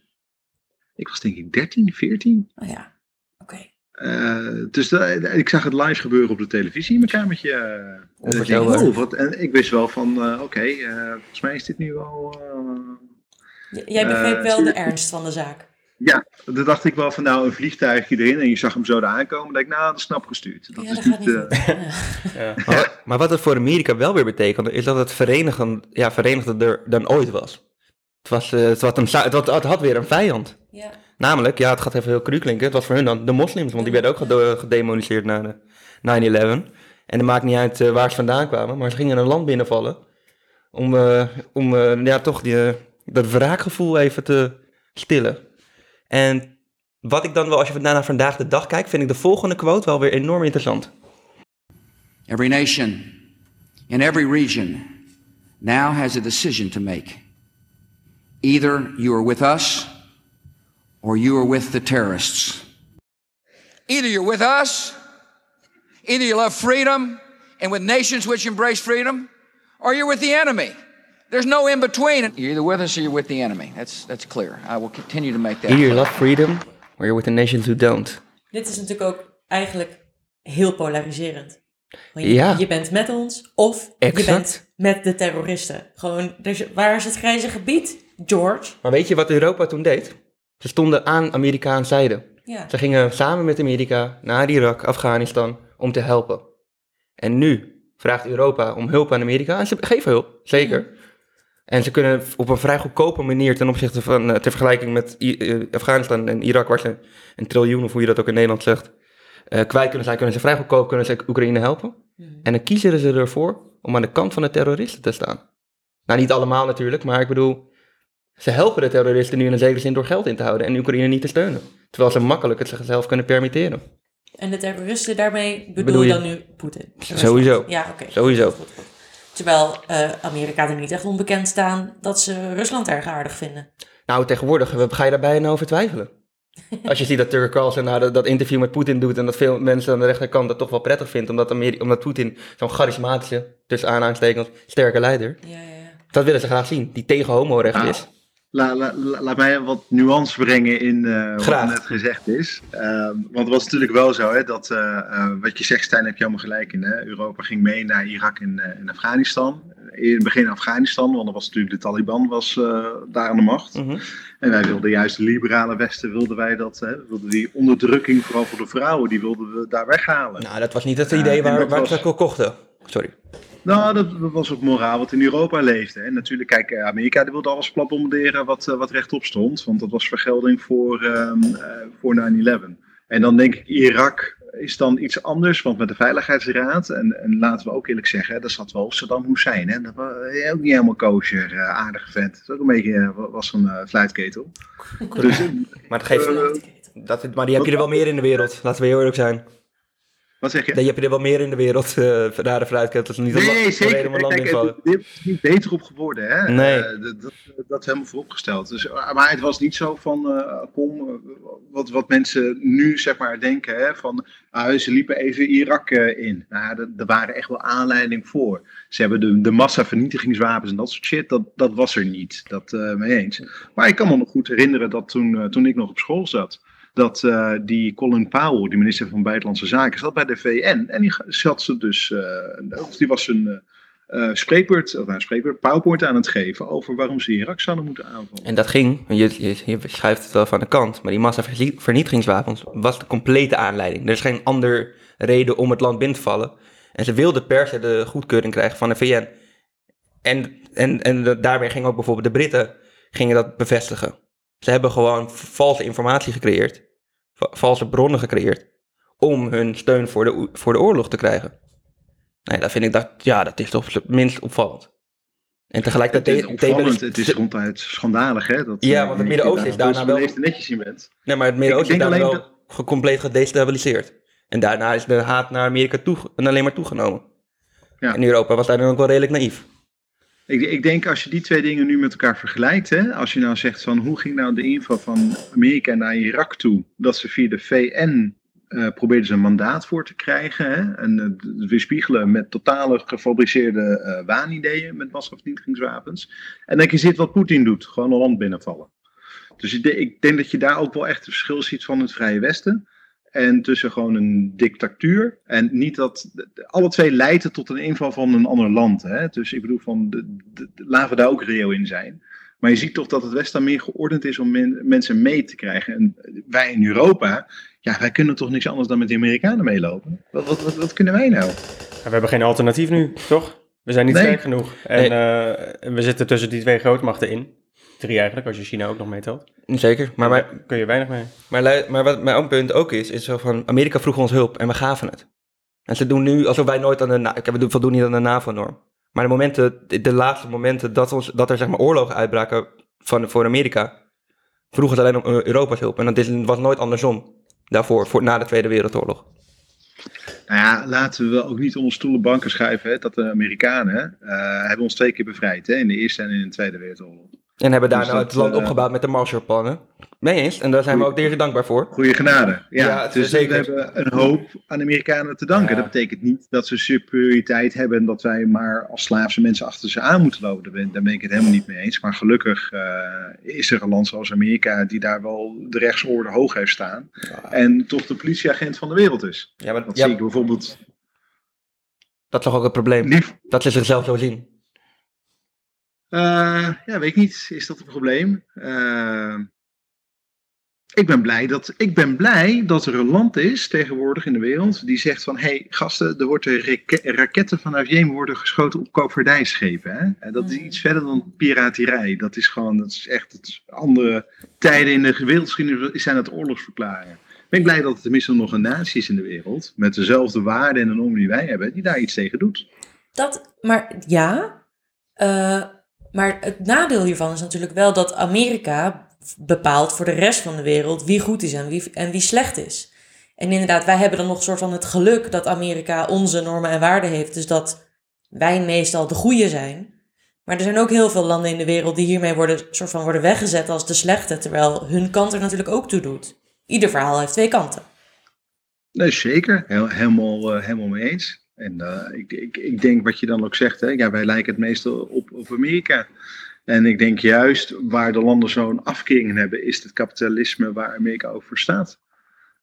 Speaker 4: Ik was denk ik 13, 14.
Speaker 3: Oh ja, oké.
Speaker 4: Eh, dus ik zag het live gebeuren op de televisie in mijn kamertje. denk, oh, wat, en ik wist wel van, eh, oké, eh, volgens mij is dit nu wel...
Speaker 3: J- Jij begreep wel de ernst van de zaak.
Speaker 4: Ja, toen dacht ik wel van nou een vliegtuigje erin en je zag hem zo daar aankomen. dacht ik, nou, dat is snap gestuurd. Dat
Speaker 3: ja,
Speaker 4: is
Speaker 3: dat gaat
Speaker 4: niet,
Speaker 3: niet
Speaker 4: eh.
Speaker 3: Ja. *laughs*
Speaker 2: Maar, maar wat het voor Amerika wel weer betekende, is dat het verenigen, ja, verenigder dan ooit was. Het, was, eh, het, had een, za- het, had, het had weer een vijand.
Speaker 3: Ja.
Speaker 2: Namelijk, ja, het gaat even heel cru klinken, het was voor hun dan de moslims, want die werden ook gede- gedemoniseerd na de 9-11. En het maakt niet uit eh, waar ze vandaan kwamen, maar ze gingen een land binnenvallen om, eh, om eh, ja, toch die, dat wraakgevoel even te stillen. En wat ik dan wel, als je naar vandaag de dag kijkt, vind ik de volgende quote wel weer enorm interessant.
Speaker 8: Every nation in every region now has a decision to make. Either you are with us or you are with the terrorists. Either you're with us, either you love freedom and with nations which embrace freedom, or you're with the enemy. There's no in between. You're either with us or you're with the enemy. That's, that's clear. I will continue to make that
Speaker 2: Either you love freedom, or you're with the nations who don't.
Speaker 3: Dit is natuurlijk ook eigenlijk heel polariserend. Je,
Speaker 2: Ja.
Speaker 3: je bent met ons of je
Speaker 2: Exact.
Speaker 3: bent met de terroristen. Gewoon, dus waar is het grijze gebied, George?
Speaker 2: Maar weet je wat Europa toen deed? Ze stonden aan Amerikaans zijde.
Speaker 3: Ja.
Speaker 2: Ze gingen samen met Amerika naar Irak, Afghanistan, om te helpen. En nu vraagt Europa om hulp aan Amerika. En ze geven hulp, zeker. En ze kunnen op een vrij goedkope manier ten opzichte van, eh, ter vergelijking met I- eh, Afghanistan en Irak, waar ze een triljoen, of hoe je dat ook in Nederland zegt, eh, kwijt kunnen zijn, kunnen ze vrij goedkoop kunnen ze Oekraïne helpen. En dan kiezen ze ervoor om aan de kant van de terroristen te staan. Nou, niet allemaal natuurlijk, maar ik bedoel, ze helpen de terroristen nu in een zekere zin door geld in te houden en Oekraïne niet te steunen. Terwijl ze makkelijk het zichzelf kunnen permitteren.
Speaker 3: En de terroristen, daarmee bedoel,
Speaker 2: Bedoel
Speaker 3: je
Speaker 2: je-
Speaker 3: dan nu Poetin?
Speaker 2: Sowieso.
Speaker 3: Ja, oké.
Speaker 2: Sowieso.
Speaker 3: Terwijl eh, Amerika er niet echt onbekend staan dat ze Rusland erg aardig vinden.
Speaker 2: Nou, tegenwoordig eh, ga je daarbij nou over twijfelen. *laughs* Als je ziet dat Tucker Carlson nou dat, dat interview met Poetin doet en dat veel mensen aan de rechterkant dat toch wel prettig vindt, omdat, Ameri- omdat Poetin zo'n charismatische, tussen aanhalingstekens, sterke leider,
Speaker 3: Ja, ja, ja.
Speaker 2: dat willen ze graag zien, die tegen homorecht
Speaker 4: Ah.
Speaker 2: is.
Speaker 4: La, la, la- laat mij wat nuance brengen in eh, wat net gezegd is. Ehm, want het was natuurlijk wel zo, hè, dat eh, eh, wat je zegt, Stijn, heb je helemaal gelijk in. Hè? Europa ging mee naar Irak en, en Afghanistan. In het begin Afghanistan, want dan was natuurlijk de Taliban was, daar aan de macht.
Speaker 2: Mhm.
Speaker 4: En wij wilden juist de liberale Westen, wilden wij dat, hè, we wilden die onderdrukking, vooral voor de vrouwen, die wilden we daar weghalen.
Speaker 2: Nou, dat was niet het idee waar, waar
Speaker 4: was-
Speaker 2: ko- kochten. Sorry.
Speaker 4: Nou, dat, dat was ook moraal wat in Europa leefde. En natuurlijk, kijk, eh, Amerika die wilde alles plat bombarderen wat, eh, wat rechtop stond. Want dat was vergelding voor, ehm, eh, voor 9-11. En dan denk ik Irak, is dan iets anders, want met de Veiligheidsraad, en, en laten we ook eerlijk zeggen, daar zat wel Saddam Hussein, hè? dat was ook niet helemaal kosher, uh, aardige vent. Dat is ook een beetje, was een uh, fluitketel. *laughs*
Speaker 2: Dus, maar, dat geeft, dat, maar die heb je er wel meer in de wereld, laten we heel eerlijk zijn.
Speaker 4: Wat zeg je?
Speaker 2: Je er wel meer in de wereld, uh, rare fruitketels. Niet
Speaker 4: nee, nee zeker. Om Kijk, het is niet beter op geworden. Hè?
Speaker 2: Nee.
Speaker 4: Uh, dat, dat, dat is helemaal vooropgesteld. Dus, maar het was niet zo van, uh, kom, wat, wat mensen nu zeg maar denken, hè, van ah, ze liepen even Irak in. Nou, er waren echt wel aanleiding voor. Ze hebben de, de massavernietigingswapens en dat soort shit, dat, dat was er niet. Dat mee eens. Maar ik kan me nog goed herinneren dat toen, toen ik nog op school zat, dat uh, die Colin Powell, die minister van Buitenlandse Zaken, zat bij de VN. En die zat ze dus, uh, die was een uh, spreekwoord, of een spreekwoord, PowerPoint aan het geven over waarom ze Irak zouden moeten aanvallen.
Speaker 2: En dat ging, je, je, je schuift het wel van de kant, maar die massavernietigingswapens was de complete aanleiding. Er is geen andere reden om het land binnen te vallen. En ze wilden per se de goedkeuring krijgen van de VN. En, en, en daarmee gingen ook bijvoorbeeld de Britten gingen dat bevestigen. Ze hebben gewoon valse informatie gecreëerd, valse bronnen gecreëerd, om hun steun voor de, voor de oorlog te krijgen. Nee, dat vind ik dat, ja, dat is toch minst opvallend. En tegelijkertijd...
Speaker 4: Het is opvallend, het is ronduit schandalig, hè? Dat,
Speaker 2: ja, want het Midden-Oosten is daarna wel...
Speaker 4: netjes in bent.
Speaker 2: Nee, maar het Midden-Oosten is daarna wel dat... compleet gedestabiliseerd. En daarna is de haat naar Amerika toe, alleen maar toegenomen. Ja. En Europa was daar dan ook wel redelijk naïef.
Speaker 4: Ik, ik, denk als je die twee dingen nu met elkaar vergelijkt, hè, als je nou zegt van hoe ging nou de inval van Amerika naar Irak toe, dat ze via de VN uh, probeerden ze een mandaat voor te krijgen hè, en uh, weerspiegelen met totale gefabriceerde uh, waanideeën met massavernietigingswapens. En dan je ziet wat Poetin doet, gewoon een land binnenvallen. Dus ik, ik denk dat je daar ook wel echt het verschil ziet van het Vrije Westen en tussen gewoon een dictatuur. En niet dat. Alle twee leiden tot een inval van een ander land. Hè? Dus ik bedoel, van de, de, de, laten we daar ook reëel in zijn. Maar je ziet toch dat het Westen meer geordend is om men, mensen mee te krijgen. En wij in Europa, ja, wij kunnen toch niks anders dan met de Amerikanen meelopen. Wat, wat, wat, wat kunnen wij nou?
Speaker 1: Ja, we hebben geen alternatief nu, toch? We zijn niet nee. sterk genoeg. En nee. uh, we zitten tussen die twee grootmachten in. Drie eigenlijk, als je China ook nog meetelt.
Speaker 2: Zeker, maar, maar
Speaker 1: kun je weinig mee.
Speaker 2: Maar, maar wat mijn punt ook is, is zo van Amerika vroeg ons hulp en we gaven het. En ze doen nu alsof wij nooit aan de, ik we voldoen niet aan de NAVO-norm. Maar de momenten, de laatste momenten dat, ons, dat er zeg maar oorlogen uitbraken van, voor Amerika, vroegen ze alleen om Europa's hulp. En dat was nooit andersom, daarvoor, voor, na de Tweede Wereldoorlog.
Speaker 4: Nou ja, laten we ook niet onder stoelen banken schuiven hè, dat de Amerikanen uh, hebben ons twee keer bevrijd hè, in de Eerste en in de Tweede Wereldoorlog.
Speaker 2: En hebben daar dus nou het land uh, opgebouwd met de Marshallplannen. Nee eens, en daar zijn we ook tegen dankbaar voor.
Speaker 4: Goeie genade. Ja, ja dus zeker. we hebben een hoop aan de Amerikanen te danken. Ja. Dat betekent niet dat ze superioriteit hebben en dat wij maar als slaafse mensen achter ze aan moeten lopen. Daar ben, daar ben ik het helemaal niet mee eens. Maar gelukkig uh, is er een land zoals Amerika die daar wel de rechtsorde hoog heeft staan. Ja. En toch de politieagent van de wereld is.
Speaker 2: Ja, maar,
Speaker 4: dat zie ik bijvoorbeeld.
Speaker 2: Dat is toch ook het probleem?
Speaker 4: Lief.
Speaker 2: Dat ze zichzelf zo zien.
Speaker 4: Uh, ja, weet ik niet. Is dat een probleem? Uh, ik ben, blij dat, ik ben blij dat er een land is tegenwoordig in de wereld die zegt van hé hey, gasten, er worden raketten vanuit Jemen worden geschoten op koopvaardijschepen. Hè? En dat is iets verder dan piraterij. Dat is gewoon, dat is echt het andere tijden in de wereldgeschiedenis zijn dat oorlogsverklaringen. Ik ben blij dat er tenminste nog een natie is in de wereld met dezelfde waarden en normen die wij hebben, die daar iets tegen doet.
Speaker 3: Dat, maar ja, uh, maar het nadeel hiervan is natuurlijk wel dat Amerika bepaalt voor de rest van de wereld wie goed is en wie, en wie slecht is. En inderdaad, wij hebben dan nog een soort van het geluk dat Amerika onze normen en waarden heeft. Dus dat wij meestal de goede zijn. Maar er zijn ook heel veel landen in de wereld die hiermee worden, soort van worden weggezet als de slechte. Terwijl hun kant er natuurlijk ook toe doet. Ieder verhaal heeft twee kanten.
Speaker 4: Nee, zeker. Heel, helemaal, uh, helemaal mee eens. En uh, ik, ik, ik denk wat je dan ook zegt, hè, ja, wij lijken het meestal op, op Amerika. En ik denk juist waar de landen zo'n afkering hebben, is het kapitalisme waar Amerika over staat.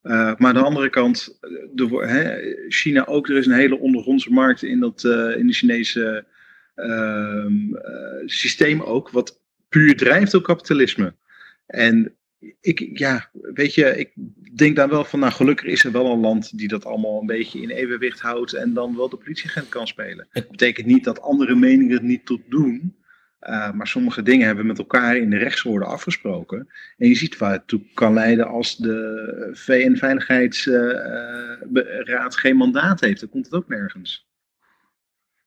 Speaker 4: Uh, maar aan de andere kant, de, hè, China ook, er is een hele ondergrondse markt in, dat, uh, in de Chinese uh, systeem ook, wat puur drijft op kapitalisme. En ik, ja, weet je, ik denk dan wel van, nou gelukkig is er wel een land die dat allemaal een beetje in evenwicht houdt en dan wel de politieagent kan spelen. Het betekent niet dat andere meningen het niet tot doen, Uh, maar sommige dingen hebben we met elkaar in de rechtswoorden afgesproken. En je ziet waar het toe kan leiden als de VN-veiligheidsraad geen mandaat heeft. Dan komt het ook nergens.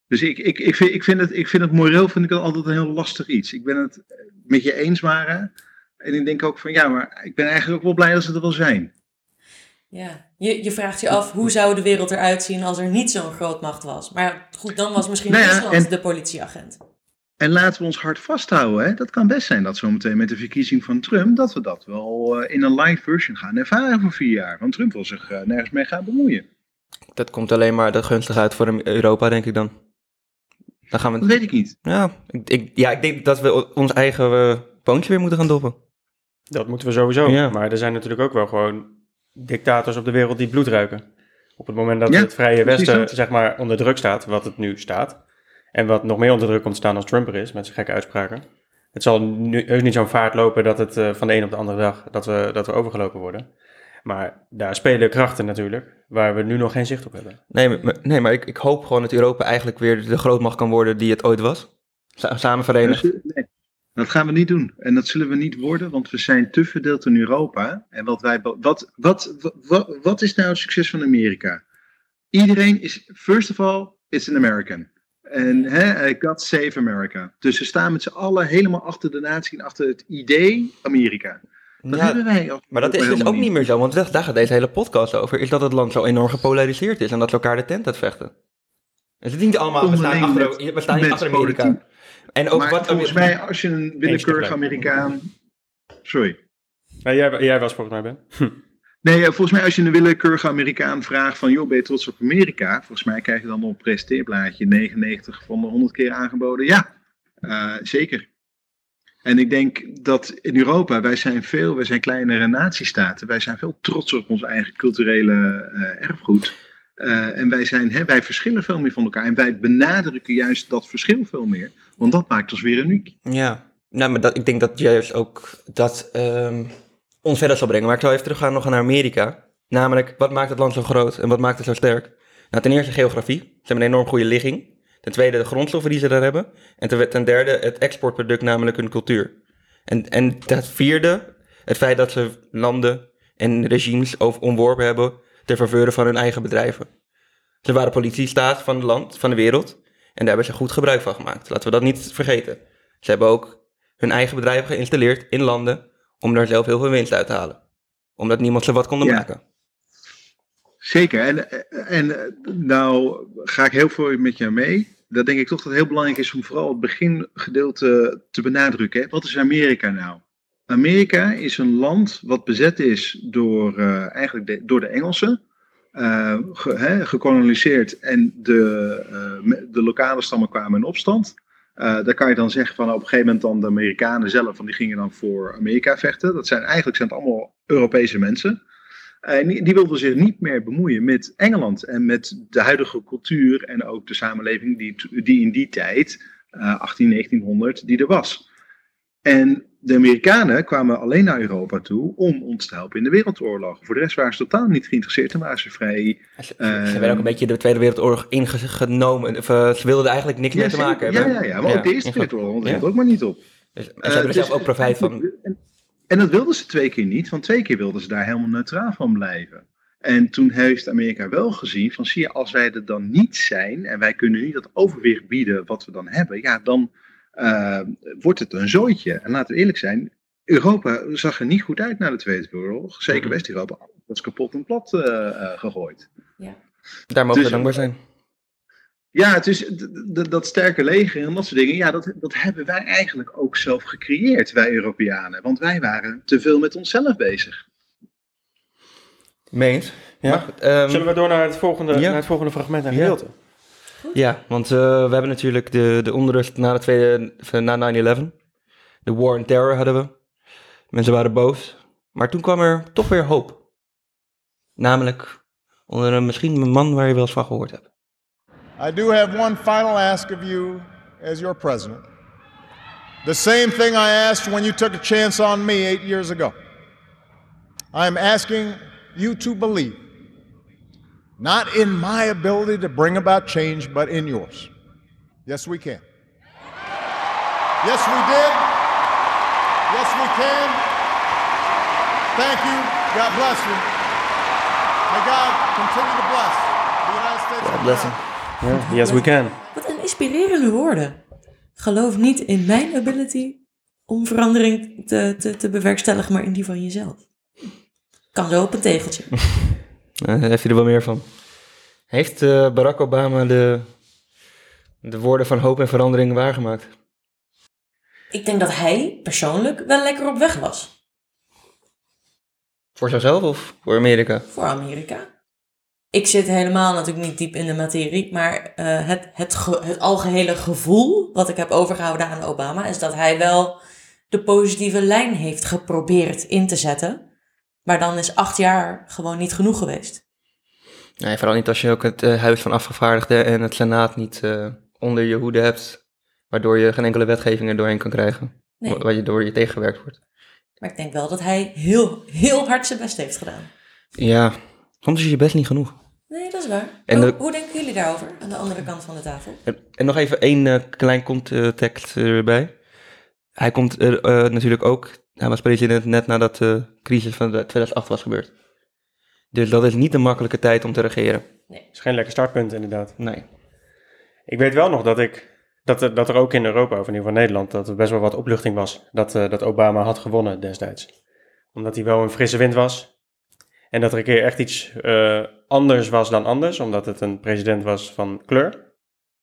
Speaker 4: Dus ik, ik, ik, vind, ik, vind het, ik vind het moreel vind ik altijd een heel lastig iets. Ik ben het met je eens, Mara. En ik denk ook van ja, maar ik ben eigenlijk ook wel blij dat ze er wel zijn.
Speaker 3: Ja, je, je vraagt je af hoe zou de wereld eruit zien als er niet zo'n grootmacht was. Maar goed, dan was misschien nou ja, Rusland de politieagent.
Speaker 4: En laten we ons hard vasthouden. Hè? Dat kan best zijn dat zometeen met de verkiezing van Trump... dat we dat wel uh, in een live version gaan ervaren voor vier jaar. Want Trump wil zich uh, nergens mee gaan bemoeien.
Speaker 2: Dat komt alleen maar de gunstig uit voor Europa, denk ik dan. dan gaan we...
Speaker 4: Dat weet ik niet.
Speaker 2: Ja, ik, ik ja, ik denk dat we ons eigen uh, poontje weer moeten gaan doppen.
Speaker 1: Dat moeten we sowieso. Ja. Maar er zijn natuurlijk ook wel gewoon dictators op de wereld die bloed ruiken. Op het moment dat het Vrije Westen zeg maar onder druk staat, wat het nu staat, en wat nog meer onder druk komt staan als Trump er is, met zijn gekke uitspraken. Het zal nu heus niet zo'n vaart lopen dat het uh, van de een op de andere dag, dat we, dat we overgelopen worden. Maar daar spelen krachten natuurlijk, waar we nu nog geen zicht op hebben.
Speaker 2: Nee, maar, nee, maar ik, ik hoop gewoon dat Europa eigenlijk weer de grootmacht kan worden die het ooit was. Samen verenigd.
Speaker 4: Nee, dat gaan we niet doen. En dat zullen we niet worden, want we zijn te verdeeld in Europa. En wat, wij, wat, wat, wat, wat is nou het succes van Amerika? Iedereen is, first of all, it's an American. En hè, God save America. Dus ze staan met z'n allen helemaal achter de natie en achter het idee Amerika. Dat ja, hebben wij.
Speaker 2: Maar dat is dus ook niet meer zo, want daar gaat deze hele podcast over. Is dat het land zo enorm gepolariseerd is en dat ze elkaar de tent uitvechten. Het is niet allemaal, we staan, achter, we staan niet achter Amerika.
Speaker 4: En ook maar wat volgens mij, als je een willekeurig Amerikaan. Sorry.
Speaker 1: Ja, jij, jij was volgens mij, Ben. Hm.
Speaker 4: Nee, eh, volgens mij als je een willekeurige Amerikaan vraagt van, joh, ben je trots op Amerika? Volgens mij krijg je dan op een presenteerblaadje 99 van de 100 keer aangeboden. Ja, uh, zeker. En ik denk dat in Europa, wij zijn veel, wij zijn kleinere natiestaten. Wij zijn veel trotser op ons eigen culturele uh, erfgoed. Uh, en wij, zijn, hè, wij verschillen veel meer van elkaar. En wij benadrukken juist dat verschil veel meer. Want dat maakt ons weer uniek.
Speaker 2: Ja, nou, maar dat, ik denk dat juist ook dat um, ons verder zal brengen. Maar ik zal even teruggaan nog naar Amerika. Namelijk, wat maakt het land zo groot en wat maakt het zo sterk? Nou, ten eerste geografie. Ze hebben een enorm goede ligging. Ten tweede de grondstoffen die ze daar hebben. En ten, derde het exportproduct, namelijk hun cultuur. En, en ten vierde, het feit dat ze landen en regimes over, omworpen hebben ter faveur van hun eigen bedrijven. Ze waren politiestaat van het land, van de wereld. En daar hebben ze goed gebruik van gemaakt. Laten we dat niet vergeten. Ze hebben ook hun eigen bedrijven geïnstalleerd in landen om daar zelf heel veel winst uit te halen. Omdat niemand ze wat kon maken.
Speaker 4: Zeker. En, en nou ga ik heel veel met je mee. Dat denk ik toch dat het heel belangrijk is om vooral het begingedeelte te benadrukken. Wat is Amerika nou? Amerika is een land wat bezet is door, uh, eigenlijk de, door de Engelsen. Uh, ge, gekoloniseerd en de, uh, de lokale stammen kwamen in opstand. daar kan je dan zeggen van op een gegeven moment dan de Amerikanen zelf, van die gingen dan voor Amerika vechten. Dat zijn eigenlijk zijn het allemaal Europese mensen. En die, die wilden zich niet meer bemoeien met Engeland en met de huidige cultuur en ook de samenleving die, die in die tijd, 18, 1900, die er was. En de Amerikanen kwamen alleen naar Europa toe om ons te helpen in de wereldoorlog. Voor de rest waren ze totaal niet geïnteresseerd en waren ze vrij...
Speaker 2: Ze, uh, werden ook een beetje de Tweede Wereldoorlog ingenomen. Of, uh, ze wilden er eigenlijk niks ja, mee te maken hebben.
Speaker 4: Ja, ja, ja maar ook de Eerste Wereldoorlog, dat ook maar niet op.
Speaker 2: Dus, en ze hebben er uh, zelf dus, ook profijt van.
Speaker 4: En, en, dat wilden ze twee keer niet, want twee keer wilden ze daar helemaal neutraal van blijven. En toen heeft Amerika wel gezien van zie je, als wij er dan niet zijn en wij kunnen niet dat overwicht bieden wat we dan hebben, ja, dan uh, wordt het een zooitje. En laten we eerlijk zijn, Europa zag er niet goed uit na de Tweede Wereldoorlog. Zeker mhm. West-Europa was kapot en plat uh, uh, gegooid.
Speaker 2: Ja. Daar mogen dus, we dankbaar zijn.
Speaker 4: Ja, het is dat sterke leger en dat soort dingen. Ja, dat, dat hebben wij eigenlijk ook zelf gecreëerd, wij Europeanen. Want wij waren te veel met onszelf bezig.
Speaker 2: Meent.
Speaker 1: Ja. Maar, um, Zullen we door naar het volgende, ja. naar het volgende fragment en gedeelte? Ja.
Speaker 2: Ja, want uh, we hebben natuurlijk de, de onrust na, de tweede, na 9-11. De war on terror hadden we. Mensen waren boos. Maar toen kwam er toch weer hoop. Namelijk onder een, misschien een man waar je wel eens van gehoord hebt.
Speaker 9: I do have one final ask of you as your president. The same thing I asked when you took a chance on me eight years ago. I am asking you to believe Not in my ability to bring about change, but in yours. Yes, we can. Yes, we did. Yes, we can. Thank you. God bless you. May God continue to bless the United States of
Speaker 2: God bless
Speaker 9: America.
Speaker 1: Ja, yes, we can.
Speaker 3: Wat een inspirerende woorden. Geloof niet in mijn ability om verandering te, te, te bewerkstelligen, maar in die van jezelf. Kan zo op een tegeltje.
Speaker 2: Daar heeft hij er wel meer van. Heeft eh, Barack Obama de, de woorden van hoop en verandering waargemaakt?
Speaker 3: Ik denk dat hij persoonlijk wel lekker op weg was
Speaker 2: Voor zichzelf of voor Amerika?
Speaker 3: voor Amerika. Ik zit helemaal natuurlijk niet diep in de materie, maar eh, het, het, ge- het algehele gevoel wat ik heb overgehouden aan Obama is dat hij wel de positieve lijn heeft geprobeerd in te zetten. Maar dan is acht jaar gewoon niet genoeg geweest.
Speaker 2: Nee, vooral niet als je ook het eh, Huis van Afgevaardigden en het Senaat niet eh, onder je hoede hebt. Waardoor je geen enkele wetgeving er doorheen kan krijgen.
Speaker 3: Nee.
Speaker 2: Wa- Waar je door je tegengewerkt wordt.
Speaker 3: Maar ik denk wel dat hij heel, heel hard zijn best heeft gedaan.
Speaker 2: Ja, soms is je best niet genoeg.
Speaker 3: Nee, dat is waar.
Speaker 2: En
Speaker 3: hoe,
Speaker 2: de-
Speaker 3: hoe denken jullie daarover aan de andere kant van de tafel?
Speaker 2: En, en nog even één eh, klein context erbij. Hij komt natuurlijk ook, hij was president net nadat de crisis van de 2008 was gebeurd. Dus dat is niet een makkelijke tijd om te regeren.
Speaker 1: is geen lekker startpunt inderdaad.
Speaker 2: Nee.
Speaker 1: Ik weet wel nog dat ik dat er, dat er ook in Europa, of in ieder geval Nederland, dat er best wel wat opluchting was dat, eh, dat Obama had gewonnen destijds. Omdat hij wel een frisse wind was. En dat er een keer echt iets eh, anders was dan anders, omdat het een president was van kleur.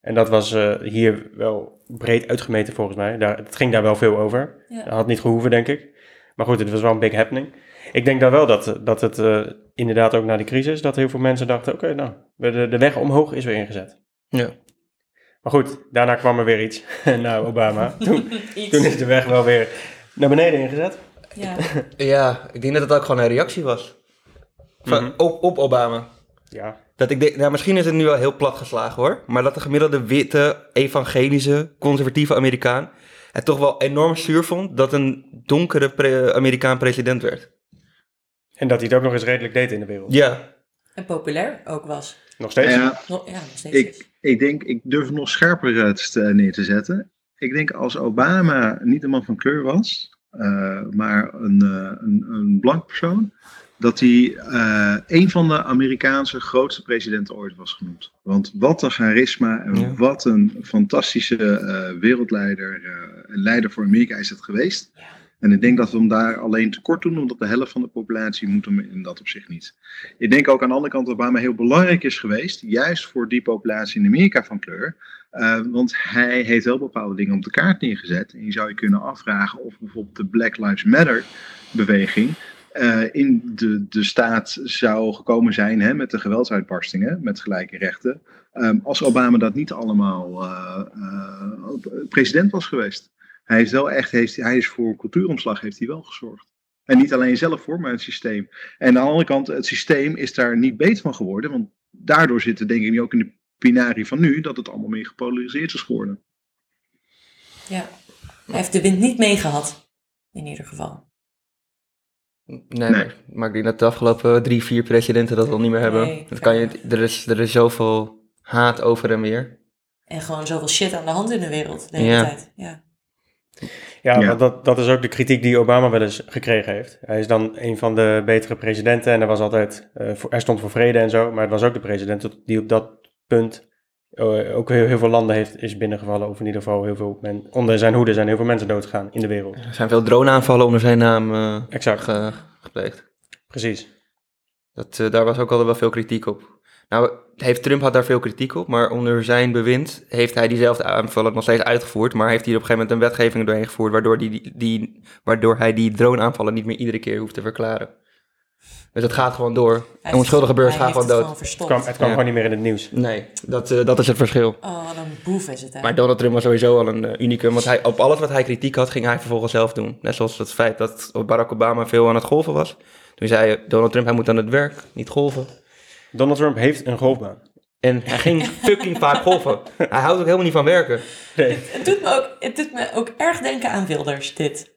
Speaker 1: En dat was eh, hier wel breed uitgemeten volgens mij. Daar, het ging daar wel veel over.
Speaker 3: Ja.
Speaker 1: Dat had niet gehoeven, denk ik. Maar goed, het was wel een big happening. Ik denk daar wel dat, dat het eh, inderdaad ook na die crisis, dat heel veel mensen dachten, oké, nou, de, de weg omhoog is weer ingezet.
Speaker 2: Ja.
Speaker 1: Maar goed, daarna kwam er weer iets. *laughs* nou, Obama. *laughs* Toen is de weg wel weer naar beneden ingezet.
Speaker 3: Ja.
Speaker 2: Ja, ik denk dat het ook gewoon een reactie was. Van,
Speaker 1: Mhm.
Speaker 2: op, op Obama.
Speaker 1: Ja,
Speaker 2: Dat ik denk, nou, misschien is het nu wel heel plat geslagen hoor. Maar dat de gemiddelde witte, evangelische, conservatieve Amerikaan het toch wel enorm zuur vond dat een donkere pre- Amerikaan president werd.
Speaker 1: en dat hij het ook nog eens redelijk deed in de wereld.
Speaker 2: Ja,
Speaker 3: En populair ook was.
Speaker 1: Nog steeds.
Speaker 4: Ja,
Speaker 3: Nog, ja, nog steeds
Speaker 4: ik, ik denk, ik durf het nog scherper eh, neer te zetten. Ik denk als Obama niet een man van kleur was, eh, maar een, eh, een, een blank persoon, dat hij eh, een van de Amerikaanse grootste presidenten ooit was genoemd. Want wat een charisma en
Speaker 2: Ja.
Speaker 4: wat een fantastische eh, wereldleider eh, leider voor Amerika is het geweest. En ik denk dat we hem daar alleen tekort doen, omdat de helft van de populatie moet hem in dat opzicht niet. Ik denk ook aan de andere kant dat Obama heel belangrijk is geweest, juist voor die populatie in Amerika van kleur. Want hij heeft wel bepaalde dingen op de kaart neergezet. En je zou je kunnen afvragen of bijvoorbeeld de Black Lives Matter beweging eh, in de, de staat zou gekomen zijn hè, met de geweldsuitbarstingen, met gelijke rechten. ehm, als Obama dat niet allemaal eh, eh, president was geweest. Hij, heeft wel echt, heeft, hij is voor cultuuromslag heeft hij wel gezorgd. En niet alleen zelf voor, maar het systeem. En aan de andere kant, het systeem is daar niet beter van geworden. Want daardoor zitten denk ik nu ook in de pinarie van nu, dat het allemaal meer gepolariseerd is geworden.
Speaker 3: Ja. Hij heeft de wind niet meegehad. In ieder geval.
Speaker 2: Nee,
Speaker 4: Nee.
Speaker 2: Maar, maar ik denk dat de afgelopen drie, vier presidenten dat al niet meer hebben.
Speaker 3: Nee,
Speaker 2: dat kan je, er, is, er is zoveel haat over en weer.
Speaker 3: En gewoon zoveel shit aan de hand in de wereld de hele
Speaker 2: Ja.
Speaker 3: tijd. Ja.
Speaker 1: Ja, dat, dat is ook de kritiek die Obama wel eens gekregen heeft. Hij is dan een van de betere presidenten en hij, was altijd, eh, voor, hij stond voor vrede en zo. Maar het was ook de president die op dat punt ook heel, heel veel landen heeft, is binnengevallen. Of in ieder geval heel veel men, onder zijn hoede zijn heel veel mensen doodgegaan in de wereld.
Speaker 2: Er zijn veel droneaanvallen onder zijn naam eh,
Speaker 1: Exact,
Speaker 2: ge- gepleegd.
Speaker 1: precies.
Speaker 2: Dat, eh, daar was ook altijd wel veel kritiek op. Nou, heeft, Trump had daar veel kritiek op, maar onder zijn bewind heeft hij diezelfde aanvallen nog steeds uitgevoerd. Maar heeft hij op een gegeven moment een wetgeving doorheen gevoerd, waardoor, die, die, waardoor hij die droneaanvallen niet meer iedere keer hoeft te verklaren. Dus het gaat gewoon door.
Speaker 3: Hij
Speaker 2: En onschuldige gaan
Speaker 3: heeft
Speaker 2: gewoon
Speaker 3: het
Speaker 2: dood.
Speaker 1: Het
Speaker 3: verstopt.
Speaker 1: kwam, het kwam
Speaker 2: Ja.
Speaker 1: gewoon niet meer in het nieuws.
Speaker 2: Nee, dat, eh, dat is het verschil.
Speaker 3: Oh, wat een boef is het hè.
Speaker 2: Maar Donald Trump was sowieso al een eh, unicum, want hij, op alles wat hij kritiek had, ging hij vervolgens zelf doen. Net zoals het feit dat Barack Obama veel aan het golven was. Toen zei je, Donald Trump, hij moet aan het werk, niet golven.
Speaker 1: Donald Trump heeft een golfbaan.
Speaker 2: En hij ging *laughs* fucking vaak golven. Hij houdt ook helemaal niet van werken.
Speaker 1: Nee.
Speaker 3: Het doet, me ook, het doet me ook erg denken aan Wilders, dit.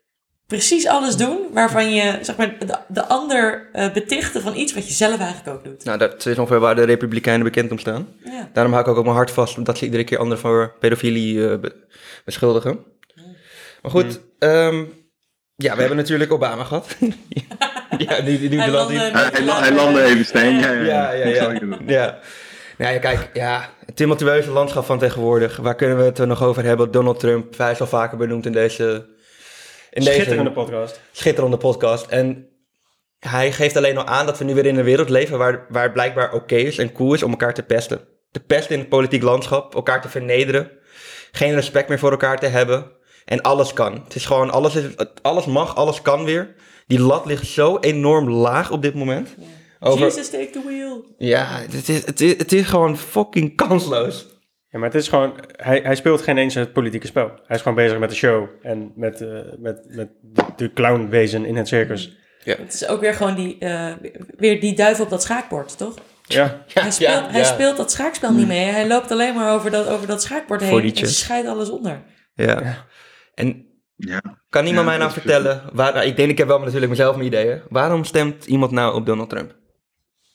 Speaker 3: Precies alles doen waarvan je zeg maar, de, de ander eh, betichten van iets wat je zelf eigenlijk ook doet.
Speaker 2: Nou, dat is ongeveer waar de Republikeinen bekend om staan.
Speaker 3: Ja.
Speaker 2: Daarom hou ik ook mijn hart vast dat ze iedere keer anderen voor pedofilie eh, be- beschuldigen. Maar goed, ehm, ja, we hebben natuurlijk Obama gehad. *laughs* ja, die, die, die
Speaker 3: Hij
Speaker 2: land-
Speaker 3: landde
Speaker 2: die-
Speaker 3: net
Speaker 4: Hij,
Speaker 3: later-
Speaker 4: hij landde even steen. Ja, ja,
Speaker 2: ja. Nou ja, kijk, ja, het tumultueuze landschap van tegenwoordig. Waar kunnen we het er nog over hebben? Donald Trump, hij is al vaker benoemd in deze... In
Speaker 1: Schitterende
Speaker 2: deze
Speaker 1: podcast.
Speaker 2: schitterende podcast. En hij geeft alleen al aan dat we nu weer in een wereld leven waar, waar het blijkbaar oké is en cool is om elkaar te pesten. Te pesten in het politiek landschap, elkaar te vernederen, geen respect meer voor elkaar te hebben. En alles kan. Het is gewoon, alles, is, alles mag, alles kan weer. Die lat ligt zo enorm laag op dit moment. Over,
Speaker 3: Jesus, take the wheel.
Speaker 2: ja, het is, het, is, het is gewoon fucking kansloos.
Speaker 1: Ja, maar het is gewoon, hij, hij speelt geen eens het politieke spel. Hij is gewoon bezig met de show en met, eh, met, met de clownwezen in het circus.
Speaker 3: Het is ook weer gewoon die, eh, weer die duivel op dat schaakbord, toch?
Speaker 1: Ja,
Speaker 3: hij speelt,
Speaker 2: ja,
Speaker 3: hij
Speaker 2: ja.
Speaker 3: speelt dat schaakspel niet mee. Hij loopt alleen maar over dat, over dat schaakbord heen
Speaker 2: die
Speaker 3: en scheidt alles onder.
Speaker 2: Ja. En
Speaker 4: Ja.
Speaker 2: kan iemand
Speaker 4: Ja,
Speaker 2: mij nou vertellen, waar, nou, ik denk ik heb wel natuurlijk mezelf mijn ideeën. Waarom stemt iemand nou op Donald Trump?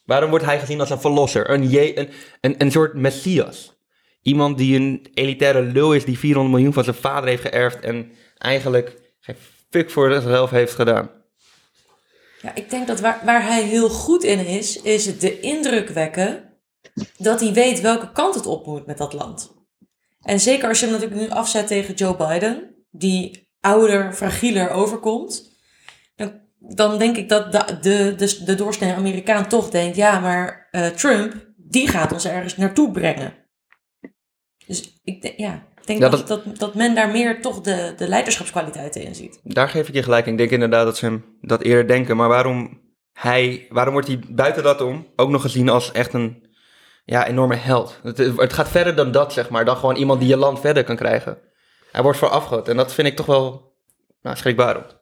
Speaker 2: Waarom wordt hij gezien als een verlosser, een, je, een, een, een soort messias? Iemand die een elitaire lul is die 400 miljoen van zijn vader heeft geërfd en eigenlijk geen fuck voor zichzelf heeft gedaan.
Speaker 3: Ja, ik denk dat waar, waar hij heel goed in is, is het de indruk wekken dat hij weet welke kant het op moet met dat land. En zeker als je hem natuurlijk nu afzet tegen Joe Biden, die ouder, fragieler overkomt, dan, dan denk ik dat de, de, de, doorsnee Amerikaan toch denkt, ja, maar eh, Trump, die gaat ons ergens naartoe brengen. Dus ik denk, ja, ik denk
Speaker 2: Ja,
Speaker 3: dat, dat, dat men daar meer toch de, de leiderschapskwaliteiten in ziet.
Speaker 2: Daar geef ik je gelijk in. Ik denk inderdaad dat ze hem dat eerder denken. Maar waarom, hij, waarom wordt hij buiten dat om ook nog gezien als echt een ja, enorme held? Het, het gaat verder dan dat, zeg maar. Dan gewoon iemand die je land verder kan krijgen. Hij wordt voor. En dat vind ik toch wel nou, schrikbarend.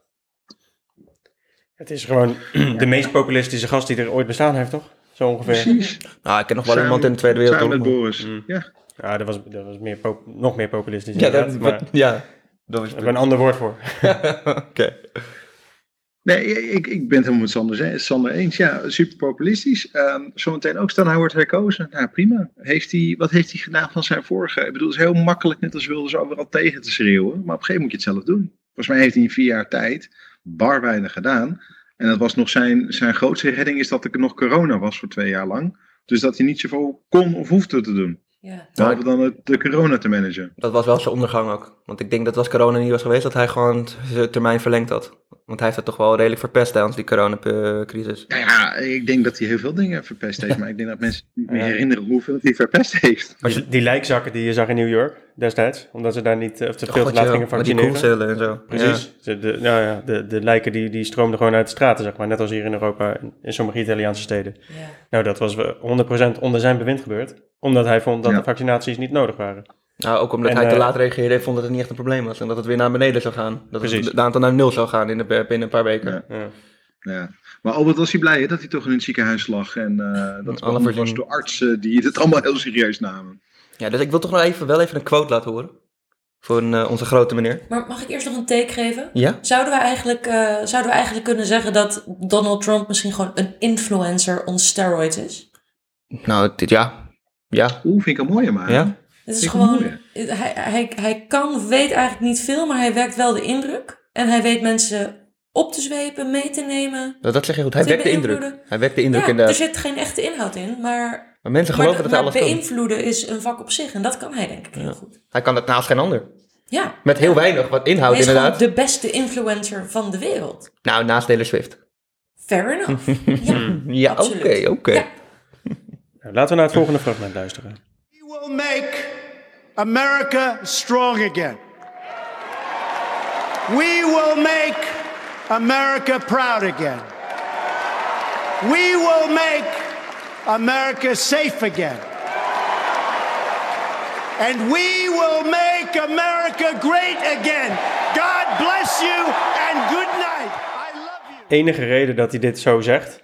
Speaker 1: het is gewoon *clears throat* de meest populistische gast die er ooit bestaan heeft, toch? Zo ongeveer.
Speaker 4: Precies.
Speaker 2: Nou, ik ken nog wel
Speaker 4: Samen-
Speaker 2: iemand in de Tweede
Speaker 4: Samen
Speaker 2: Wereldoorlog.
Speaker 4: met Boris.
Speaker 1: Mm.
Speaker 4: Ja.
Speaker 1: Ja, dat was, dat was meer pop- nog meer populistisch.
Speaker 2: Ja, dat,
Speaker 1: maar
Speaker 2: ja, dat is
Speaker 1: daar hebben we een ander woord voor. *laughs*
Speaker 2: Oké.
Speaker 4: Nee, ik, ik ben het helemaal met Sander, Sander eens. Ja, super populistisch. Ehm, zometeen ook staan hij wordt herkozen. Nou, prima. Heeft hij, wat heeft hij gedaan van zijn vorige? Ik bedoel, het is heel makkelijk, net als wilden ze overal tegen te schreeuwen. Maar op een gegeven moment moet je het zelf doen. Volgens mij heeft hij in vier jaar tijd bar weinig gedaan. En dat was nog zijn, zijn grootste redding is dat er nog corona was voor twee jaar lang. Dus dat hij niet zoveel kon of hoefde te doen.
Speaker 3: Ja.
Speaker 4: Behalve dan het, de corona te managen.
Speaker 2: Dat was wel zijn ondergang ook. Want ik denk dat als corona niet was geweest, dat hij gewoon zijn termijn verlengd had. Want hij heeft het toch wel redelijk verpest tijdens die coronacrisis.
Speaker 4: Nou ja, ik denk dat hij heel veel dingen verpest heeft. Maar ik denk dat mensen niet meer *laughs* herinneren hoeveel hij verpest heeft.
Speaker 1: Die, die lijkzakken die je zag in New York destijds, omdat ze daar niet, eh, of te veel te laat gingen
Speaker 2: met die
Speaker 1: vaccineren.
Speaker 2: koelcellen en zo.
Speaker 1: Precies. De, de, nou ja, de, de lijken die, die stroomden gewoon uit de straten, zeg maar. Net als hier in Europa, in, in sommige Italiaanse steden.
Speaker 3: Ja.
Speaker 1: Nou, dat was eh, 100% onder zijn bewind gebeurd. Omdat hij vond dat
Speaker 4: Ja.
Speaker 1: de vaccinaties niet nodig waren.
Speaker 2: Nou, ook omdat
Speaker 1: En,
Speaker 2: hij te
Speaker 1: eh,
Speaker 2: laat reageerde en vond dat het niet echt een probleem was. En dat het weer naar beneden zou gaan. Dat
Speaker 1: Precies.
Speaker 2: het, aantal naar nul zou gaan in de, binnen een paar weken.
Speaker 4: Ja.
Speaker 1: Ja.
Speaker 4: Ja. Maar Albert was hij blij hè, dat hij toch in het ziekenhuis lag. En eh, dat het
Speaker 2: Alle
Speaker 4: allemaal was door artsen die het allemaal heel serieus namen.
Speaker 2: Ja, dus ik wil toch nog even, wel even een quote laten horen. Voor een, eh, onze grote meneer.
Speaker 3: Maar mag ik eerst nog een take geven?
Speaker 2: Ja?
Speaker 3: Zouden we, eigenlijk, eh, zouden we eigenlijk kunnen zeggen dat Donald Trump misschien gewoon een influencer on steroids is?
Speaker 2: Nou, dit, ja. Ja.
Speaker 4: Oeh, vind ik een mooie maar.
Speaker 2: Ja?
Speaker 3: Het is
Speaker 4: Ik
Speaker 3: gewoon, hij, hij, hij kan, weet eigenlijk niet veel, maar hij wekt wel de indruk. En hij weet mensen op te zwepen, mee te nemen.
Speaker 2: Dat, dat zeg je goed. Hij
Speaker 3: Dat
Speaker 2: wekt de indruk. Hij wekt de indruk
Speaker 3: ja, er
Speaker 2: inderdaad.
Speaker 3: zit geen echte inhoud in, maar,
Speaker 2: Maar mensen
Speaker 3: maar,
Speaker 2: geloven dat hij
Speaker 3: maar
Speaker 2: alles kan.
Speaker 3: beïnvloeden is een vak op zich. En dat kan hij denk ik heel goed.
Speaker 2: Hij kan het naast geen ander.
Speaker 3: Ja,
Speaker 2: Met heel weinig wat inhoud
Speaker 3: hij is
Speaker 2: inderdaad.
Speaker 3: gewoon de beste influencer van de wereld.
Speaker 2: Nou, naast Taylor Swift.
Speaker 3: Fair enough. *laughs* ja,
Speaker 2: Ja, oké, oké.
Speaker 3: Ja.
Speaker 1: Nou, laten we naar het volgende fragment luisteren.
Speaker 10: We will make America strong again. We will make America proud again. We will make America safe again. And we will make America great again. God bless you and good night. I love you.
Speaker 1: enige reden dat hij dit zo zegt,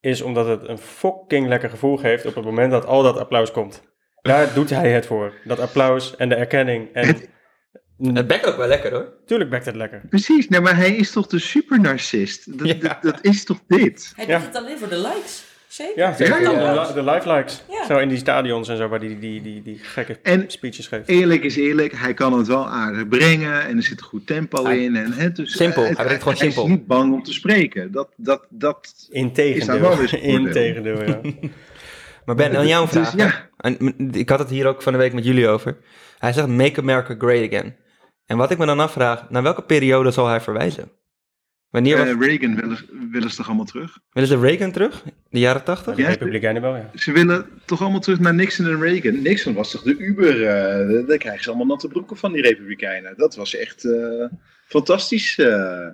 Speaker 1: is omdat het een fucking lekker gevoel geeft op het moment dat al dat applaus komt. Daar doet hij het voor. Dat applaus en de erkenning. En
Speaker 2: Het bekt ook wel lekker hoor.
Speaker 1: tuurlijk bekt het lekker.
Speaker 4: Precies, nee, maar hij is toch de supernarcist? Dat,
Speaker 2: Ja.
Speaker 4: dat, dat is toch dit?
Speaker 3: Hij
Speaker 1: Ja.
Speaker 3: doet het alleen voor de likes. Zeker.
Speaker 1: Ja,
Speaker 4: Ja,
Speaker 1: de,
Speaker 4: ja.
Speaker 1: de, de live likes.
Speaker 3: Ja.
Speaker 1: Zo in die stadions en zo, waar die, die, die, die gekke
Speaker 4: En
Speaker 1: speeches geeft.
Speaker 4: Eerlijk is eerlijk, hij kan het wel aardig brengen en er zit een goed tempo
Speaker 2: Hij-
Speaker 4: in. En, hè, dus,
Speaker 2: Simpel,
Speaker 4: eh,
Speaker 2: hij brengt gewoon
Speaker 4: hij
Speaker 2: simpel.
Speaker 4: is niet bang om te spreken. Dat, dat, dat is daar *laughs*
Speaker 1: Integendeel.
Speaker 4: wel weer zijn voordeel.
Speaker 1: Integendeel, ja. *laughs*
Speaker 2: Maar Ben, aan jou een
Speaker 4: Dus
Speaker 2: vraag.
Speaker 4: ja.
Speaker 2: En, ik had het hier ook van de week met jullie over. Hij zegt make America great again. En wat ik me dan afvraag, naar welke periode zal hij verwijzen? Wanneer was,
Speaker 4: Eh, Reagan willen, willen ze toch allemaal terug?
Speaker 2: willen ze Reagan terug? De jaren tachtig?
Speaker 1: De
Speaker 4: Ja.
Speaker 1: Republikeinen wel, ja.
Speaker 4: Ze willen toch allemaal terug naar Nixon en Reagan. Nixon was toch de Uber. eh daar krijgen ze allemaal natte broeken van die Republikeinen. Dat was echt eh, fantastisch eh, eh,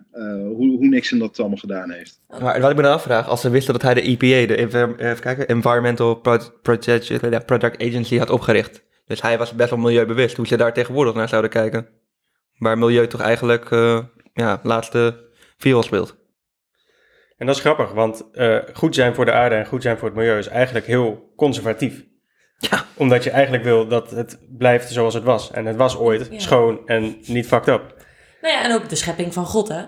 Speaker 4: hoe, hoe Nixon dat allemaal gedaan heeft.
Speaker 2: Maar wat ik me dan afvraag, als ze wisten dat hij de EPA, de Envi- even kijken, Environmental Pro- Protect- eh, Product Agency, had opgericht. Dus hij was best wel milieubewust, hoe ze daar tegenwoordig naar zouden kijken. Waar milieu toch eigenlijk, eh, ja, laatste viool speelt.
Speaker 1: En dat is grappig, want eh, goed zijn voor de aarde en goed zijn voor het milieu is eigenlijk heel conservatief.
Speaker 2: Ja.
Speaker 1: Omdat je eigenlijk wil dat het blijft zoals het was. En het was ooit
Speaker 3: Ja.
Speaker 1: schoon en niet fucked up.
Speaker 3: Nou ja, en ook de schepping van God, hè?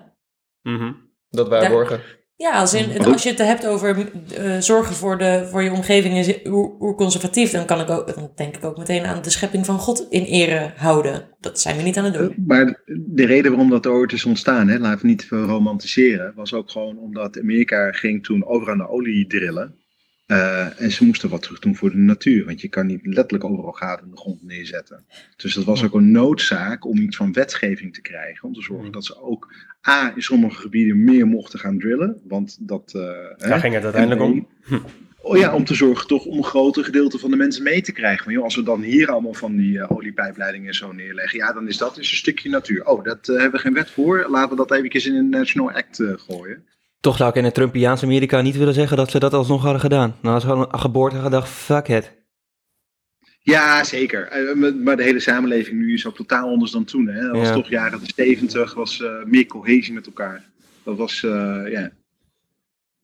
Speaker 1: Mhm.
Speaker 2: Dat
Speaker 3: waarborgen. Ja, als, in, als je het hebt over eh, zorgen voor, de, voor je omgeving is oer, oer-conservatief, dan, kan ik ook, dan denk ik ook meteen aan de schepping van God in ere houden. Dat zijn we niet aan het doen.
Speaker 4: Maar de reden waarom dat ooit is ontstaan, hè, laten we niet veel romantiseren, was ook gewoon omdat Amerika ging toen over aan de olie drillen. Eh, en ze moesten wat terug doen voor de natuur, want je kan niet letterlijk overal gaten in de grond neerzetten. Dus dat was ook een noodzaak om iets van wetgeving te krijgen, om te zorgen dat ze ook A, in sommige gebieden meer mochten gaan drillen, want dat... eh, hè,
Speaker 1: Daar ging het uiteindelijk
Speaker 4: en
Speaker 1: om.
Speaker 4: B, Oh ja, om te zorgen toch om een groter gedeelte van de mensen mee te krijgen. Want joh, als we dan hier allemaal van die eh, oliepijpleidingen zo neerleggen, ja, dan is dat dus een stukje natuur. Oh, dat hebben we geen wet voor. Laten we dat eventjes in een National Act gooien.
Speaker 2: Toch zou ik in het Trumpiaanse Amerika niet willen zeggen dat ze dat alsnog hadden gedaan. Nou, als gewoon een geboorte gedacht, fuck it.
Speaker 4: Ja, zeker. Eh, maar- maar de hele samenleving nu is ook totaal anders dan toen. Hè. Dat was
Speaker 2: Ja.
Speaker 4: toch jaren 70, was eh, meer cohesie met elkaar. Dat was, eh, ja.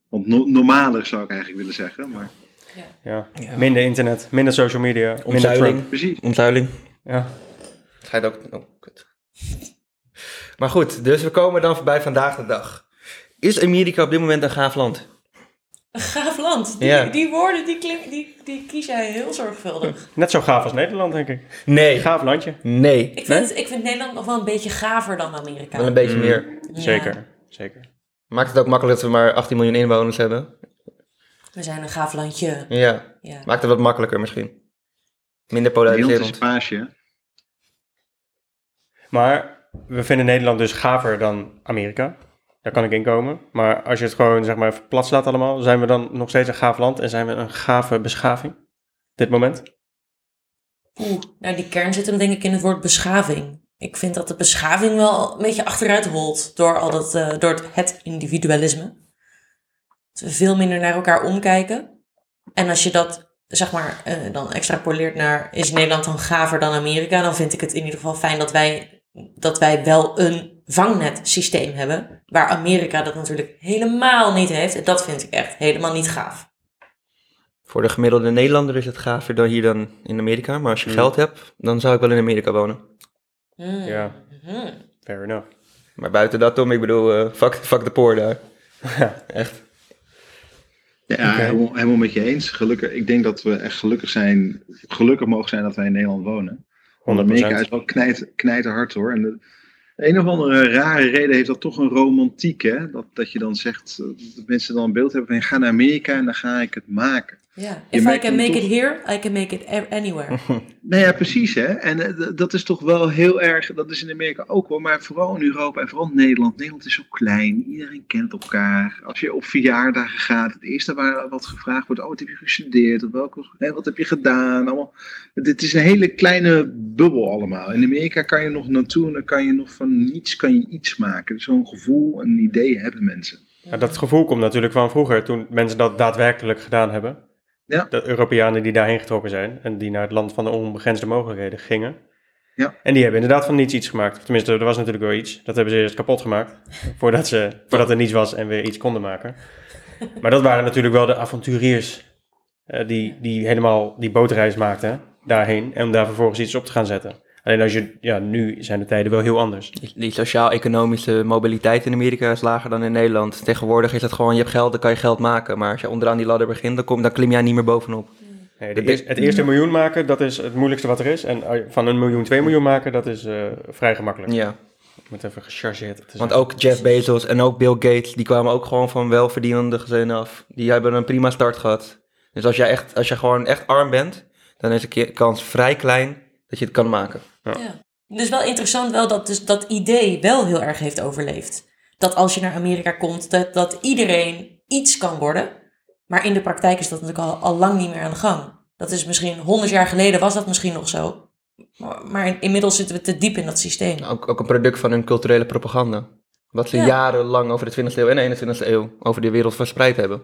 Speaker 4: Want no- normaler zou ik eigenlijk willen zeggen. Maar
Speaker 1: Ja. Minder internet, minder social media, minder
Speaker 2: Omzuiling.
Speaker 1: Trump.
Speaker 4: precies.
Speaker 2: Omzuiling.
Speaker 1: Ja.
Speaker 2: Schijnt ook... Oh, kut. Maar goed, dus we komen dan voorbij vandaag de dag. Is Amerika op dit moment een gaaf land?
Speaker 3: Een gaaf land. Die,
Speaker 2: Ja.
Speaker 3: die woorden, die, klink, die, die kies jij heel zorgvuldig.
Speaker 1: Net zo gaaf als Nederland, denk ik.
Speaker 2: Nee.
Speaker 1: Gaaf landje.
Speaker 2: Nee.
Speaker 3: Ik vind, ik vind Nederland nog wel een beetje gaver dan Amerika.
Speaker 2: Wel een beetje
Speaker 1: Mm.
Speaker 2: meer.
Speaker 3: Ja.
Speaker 1: Zeker, zeker.
Speaker 2: Maakt het ook makkelijk dat we maar 18 miljoen inwoners hebben?
Speaker 3: We zijn een gaaf landje.
Speaker 2: Ja.
Speaker 3: Ja.
Speaker 2: Maakt het wat makkelijker misschien. Minder polariserend.
Speaker 4: een paasje. hè.
Speaker 1: Maar we vinden Nederland dus gaver dan Amerika. Daar kan ik in komen. Maar als je het gewoon zeg maar plat allemaal, zijn we dan nog steeds een gaaf land en zijn we een gave beschaving? Dit moment?
Speaker 3: Oeh, nou die kern zit hem denk ik in het woord beschaving. Ik vind dat de beschaving wel een beetje achteruit holt door, al dat, eh, door het, het individualisme. Dat we veel minder naar elkaar omkijken. En als je dat zeg maar eh, dan extrapoleert naar is Nederland dan gaver dan Amerika, dan vind ik het in ieder geval fijn dat wij, dat wij wel een vangnetsysteem hebben. Waar Amerika dat natuurlijk helemaal niet heeft. En dat vind ik echt helemaal niet gaaf.
Speaker 2: Voor de gemiddelde Nederlander is het gaver dan hier dan in Amerika. Maar als je
Speaker 1: Mm.
Speaker 2: geld hebt, dan zou ik wel in Amerika wonen.
Speaker 3: Hmm.
Speaker 1: Ja,
Speaker 3: Mhm.
Speaker 1: fair enough.
Speaker 2: Maar buiten dat, Tom, ik bedoel, eh, fuck, fuck de poor daar. Echt.
Speaker 4: Ja, helemaal, helemaal met je eens. Gelukkig, ik denk dat we echt gelukkig zijn, gelukkig mogen zijn dat wij in Nederland wonen. Want
Speaker 1: 100%.
Speaker 4: Amerika is wel knijt, knijterhard hoor. En de, een of andere rare reden heeft dat toch een romantiek, hè? Dat, dat je dan zegt, eh, dat mensen dan een beeld hebben van, ga naar Amerika en dan ga ik het maken.
Speaker 3: Ja, if I can make
Speaker 4: toch-
Speaker 3: it here, I can make it anywhere. *laughs*
Speaker 4: Nou ja, precies hè. En eh, dat is toch wel heel erg, dat is in Amerika ook wel, maar vooral in Europa en vooral Nederland. Nederland is zo klein, iedereen kent elkaar. Als je op verjaardagen gaat, het eerste waar wat gevraagd wordt, oh wat heb je gestudeerd, of welke, hè, wat heb je gedaan. Allemaal. Dit is een hele kleine bubbel allemaal. In Amerika kan je nog naartoe en dan kan je nog van niets kan je iets maken. Zo'n gevoel, een idee hebben mensen.
Speaker 1: Ja, dat gevoel komt natuurlijk van vroeger, toen mensen dat daadwerkelijk gedaan hebben.
Speaker 4: Ja.
Speaker 1: De Europeanen die daarheen getrokken zijn en die naar het land van de onbegrensde mogelijkheden gingen.
Speaker 4: Ja.
Speaker 1: En die hebben inderdaad van niets iets gemaakt. Tenminste, er was natuurlijk wel iets. Dat hebben ze eerst kapot gemaakt. *laughs* voordat, ze, voordat er niets was en weer iets konden maken. Maar dat waren natuurlijk wel de avonturiers. eh, die, die helemaal die bootreis maakten daarheen. En om daar vervolgens iets op te gaan zetten. Alleen als je, ja, nu zijn de tijden wel heel anders.
Speaker 2: Die, sociaal-economische mobiliteit in Amerika is lager dan in Nederland. Tegenwoordig is het gewoon, je hebt geld, dan kan je geld maken. Maar als je onderaan die ladder begint, dan, kom, dan klim jij niet meer bovenop.
Speaker 1: Nee, de het eerste miljoen maken, dat is het moeilijkste wat er is. En van een miljoen, twee miljoen maken, dat is eh, vrij gemakkelijk.
Speaker 2: Ja,
Speaker 1: moet even gechargeerd. te
Speaker 2: want ook Jeff Bezos en ook Bill Gates, die kwamen ook gewoon van welverdienende gezinnen af. Die hebben een prima start gehad. Dus als jij, echt, als je gewoon echt arm bent, dan is de kans vrij klein dat je het kan maken.
Speaker 3: Ja. Dus wel interessant wel dat dus dat idee wel heel erg heeft overleefd. Dat als je naar Amerika komt, dat, dat iedereen iets kan worden. Maar in de praktijk is dat natuurlijk al, al lang niet meer aan de gang. Dat is misschien honderd jaar geleden was dat misschien nog zo. Maar, maar in- inmiddels zitten we te diep in dat systeem.
Speaker 2: Ook, ook een product van hun culturele propaganda. Wat ze
Speaker 3: Ja.
Speaker 2: jarenlang over de 20e eeuw en de 21e eeuw over de wereld verspreid hebben.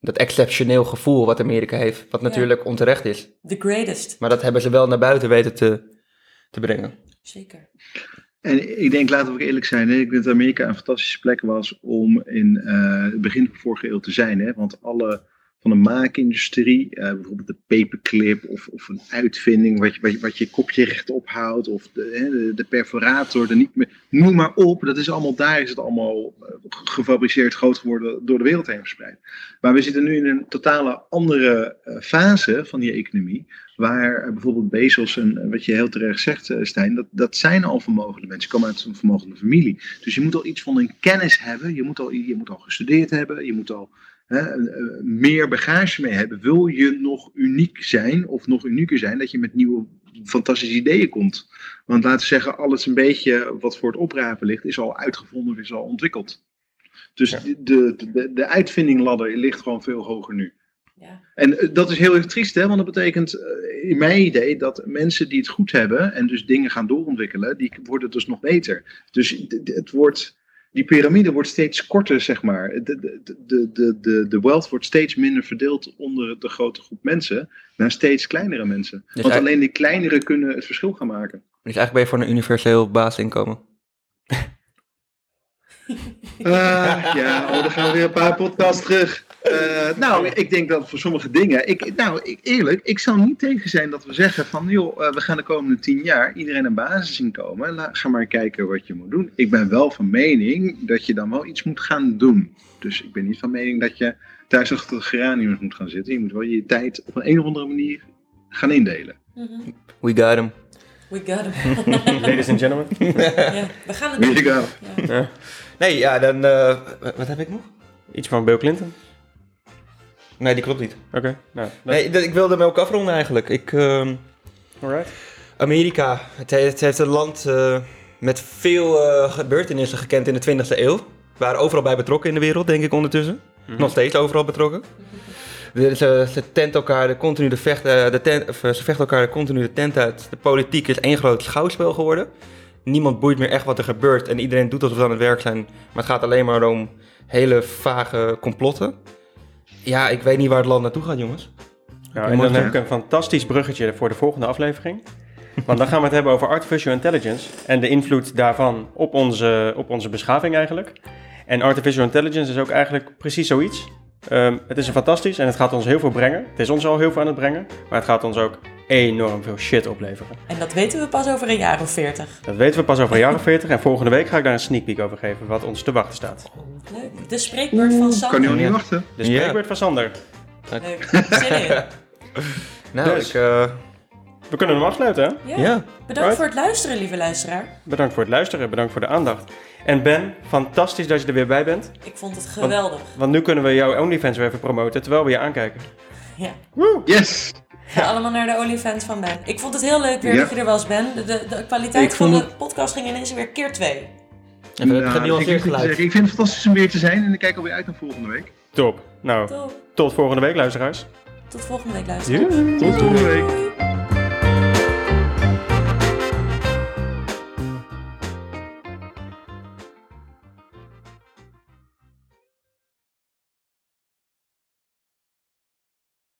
Speaker 2: Dat exceptioneel gevoel wat Amerika heeft, wat natuurlijk onterecht is.
Speaker 3: The greatest.
Speaker 2: Maar dat hebben ze wel naar buiten weten te, te brengen.
Speaker 3: Zeker.
Speaker 4: En ik denk, laten we ook eerlijk zijn, hè, ik denk dat Amerika een fantastische plek was om in eh, het begin van de vorige eeuw te zijn. Hè? Want alle van de maakindustrie, eh, bijvoorbeeld de paperclip of, of een uitvinding wat je, wat, wat je kopje rechtop houdt, of de, de, perforator, de niet meer, noem maar op, dat is allemaal, daar is het allemaal eh, gefabriceerd, groot geworden, door de wereld heen verspreid. Maar we zitten nu in een totale andere eh, fase van die economie, waar bijvoorbeeld Bezos en wat je heel terecht zegt, Stijn, dat, dat zijn al vermogende mensen, komen uit een vermogende familie. Dus je moet al iets van een kennis hebben, je moet al, je moet al gestudeerd hebben, je moet al hè, eh, meer bagage mee hebben. Wil je nog uniek zijn of nog unieker zijn, dat je met nieuwe fantastische ideeën komt. Want laten we zeggen, alles een beetje wat voor het oprapen ligt, is al uitgevonden of is al ontwikkeld. Dus de, de, de, de uitvindingladder ligt gewoon veel hoger nu.
Speaker 3: Ja.
Speaker 4: En eh, dat is heel erg triest, hè? want dat betekent eh, in mijn idee dat mensen die het goed hebben en dus dingen gaan doorontwikkelen, die worden dus nog beter. Dus het wordt, die piramide wordt steeds korter, zeg maar. De, de, de, de, de, wealth wordt steeds minder verdeeld onder de grote groep mensen naar steeds kleinere mensen. want
Speaker 2: eigenlijk-
Speaker 4: alleen die kleinere kunnen het verschil gaan maken.
Speaker 2: Dus eigenlijk ben je voor een universeel basisinkomen.
Speaker 4: Ah, ja, oh, dan gaan we weer een paar podcasts terug. Eh, nou, ik denk dat voor sommige dingen. Ik, nou, ik, eerlijk, ik zou niet tegen zijn dat we zeggen van. joh, eh, we gaan de komende tien jaar iedereen een basisinkomen. Ga maar kijken wat je moet doen. Ik ben wel van mening dat je dan wel iets moet gaan doen. Dus ik ben niet van mening dat je thuis achter de geraniums moet gaan zitten. Je moet wel je tijd op een, een of andere manier gaan indelen.
Speaker 3: Mhm.
Speaker 2: We got him.
Speaker 3: We got him. *laughs*
Speaker 1: Ladies and gentlemen.
Speaker 3: ja, we gaan het
Speaker 4: Here
Speaker 3: doen.
Speaker 4: you go.
Speaker 3: Ja.
Speaker 2: Nee, ja, dan... eh, wat heb ik nog?
Speaker 1: Iets van Bill Clinton.
Speaker 2: Nee, die klopt niet.
Speaker 1: Oké, nou. dat-
Speaker 2: Nee, ik wilde hem ook afronden eigenlijk. Ik,
Speaker 1: Alright.
Speaker 2: Amerika, het heeft, het heeft een land eh, met veel eh, gebeurtenissen gekend in de 20e eeuw. We waren overal bij betrokken in de wereld, denk ik ondertussen. Nog steeds overal betrokken. Ze tent elkaar de continu de vecht, eh, de tent, of, ze vechten elkaar de continu de tent uit. De politiek is één groot schouwspel geworden. Niemand boeit meer echt wat er gebeurt en iedereen doet alsof ze aan het werk zijn. Maar het gaat alleen maar om hele vage complotten. Ja, ik weet niet waar het land naartoe gaat, jongens.
Speaker 1: Ja, en dan heb ik een fantastisch bruggetje voor de volgende aflevering. Want dan gaan we het hebben over artificial intelligence en de invloed daarvan op onze, op onze beschaving eigenlijk. En artificial intelligence is ook eigenlijk precies zoiets. Ehm, het is een fantastisch en het gaat ons heel veel brengen. Het is ons al heel veel aan het brengen, maar het gaat ons ook enorm veel shit opleveren.
Speaker 3: En dat weten we pas over een jaar of veertig.
Speaker 1: Dat weten we pas over een jaar of 40 en volgende week ga ik daar een sneak peek over geven wat ons te wachten staat.
Speaker 3: Leuk. De spreekbeurt van
Speaker 4: Kan
Speaker 3: Sander.
Speaker 4: je nog niet wachten?
Speaker 1: De spreekbeurt van Sander.
Speaker 3: Leuk. Zin in. *laughs*
Speaker 2: Nou,
Speaker 1: Dus.
Speaker 2: ik... eh,
Speaker 1: We kunnen hem afsluiten hè?
Speaker 3: Ja.
Speaker 2: ja.
Speaker 3: Bedankt
Speaker 1: Right.
Speaker 3: voor het luisteren, lieve luisteraar.
Speaker 1: Bedankt voor het luisteren, bedankt voor de aandacht. En Ben, fantastisch dat je er weer bij bent.
Speaker 3: Ik vond het geweldig.
Speaker 1: Want nu kunnen we jouw OnlyFans weer even promoten terwijl we je aankijken. *laughs*
Speaker 3: Ja.
Speaker 4: Yes!
Speaker 3: Ga allemaal naar de OnlyFans van Ben. Ik vond het heel leuk weer
Speaker 4: Ja.
Speaker 3: dat je er was, Ben. De, de, de kwaliteit
Speaker 4: Ik
Speaker 3: van de podcast ging ineens weer keer twee.
Speaker 2: Even
Speaker 4: Nou,
Speaker 2: het
Speaker 4: ik,
Speaker 2: geluid.
Speaker 4: ik vind het fantastisch om weer te zijn en ik kijk alweer uit naar volgende week.
Speaker 1: Top. Nou,
Speaker 3: Top.
Speaker 1: tot volgende week luisteraars.
Speaker 3: Tot volgende week, luisteraars.
Speaker 1: Doei.
Speaker 4: Tot volgende week.
Speaker 3: Doei.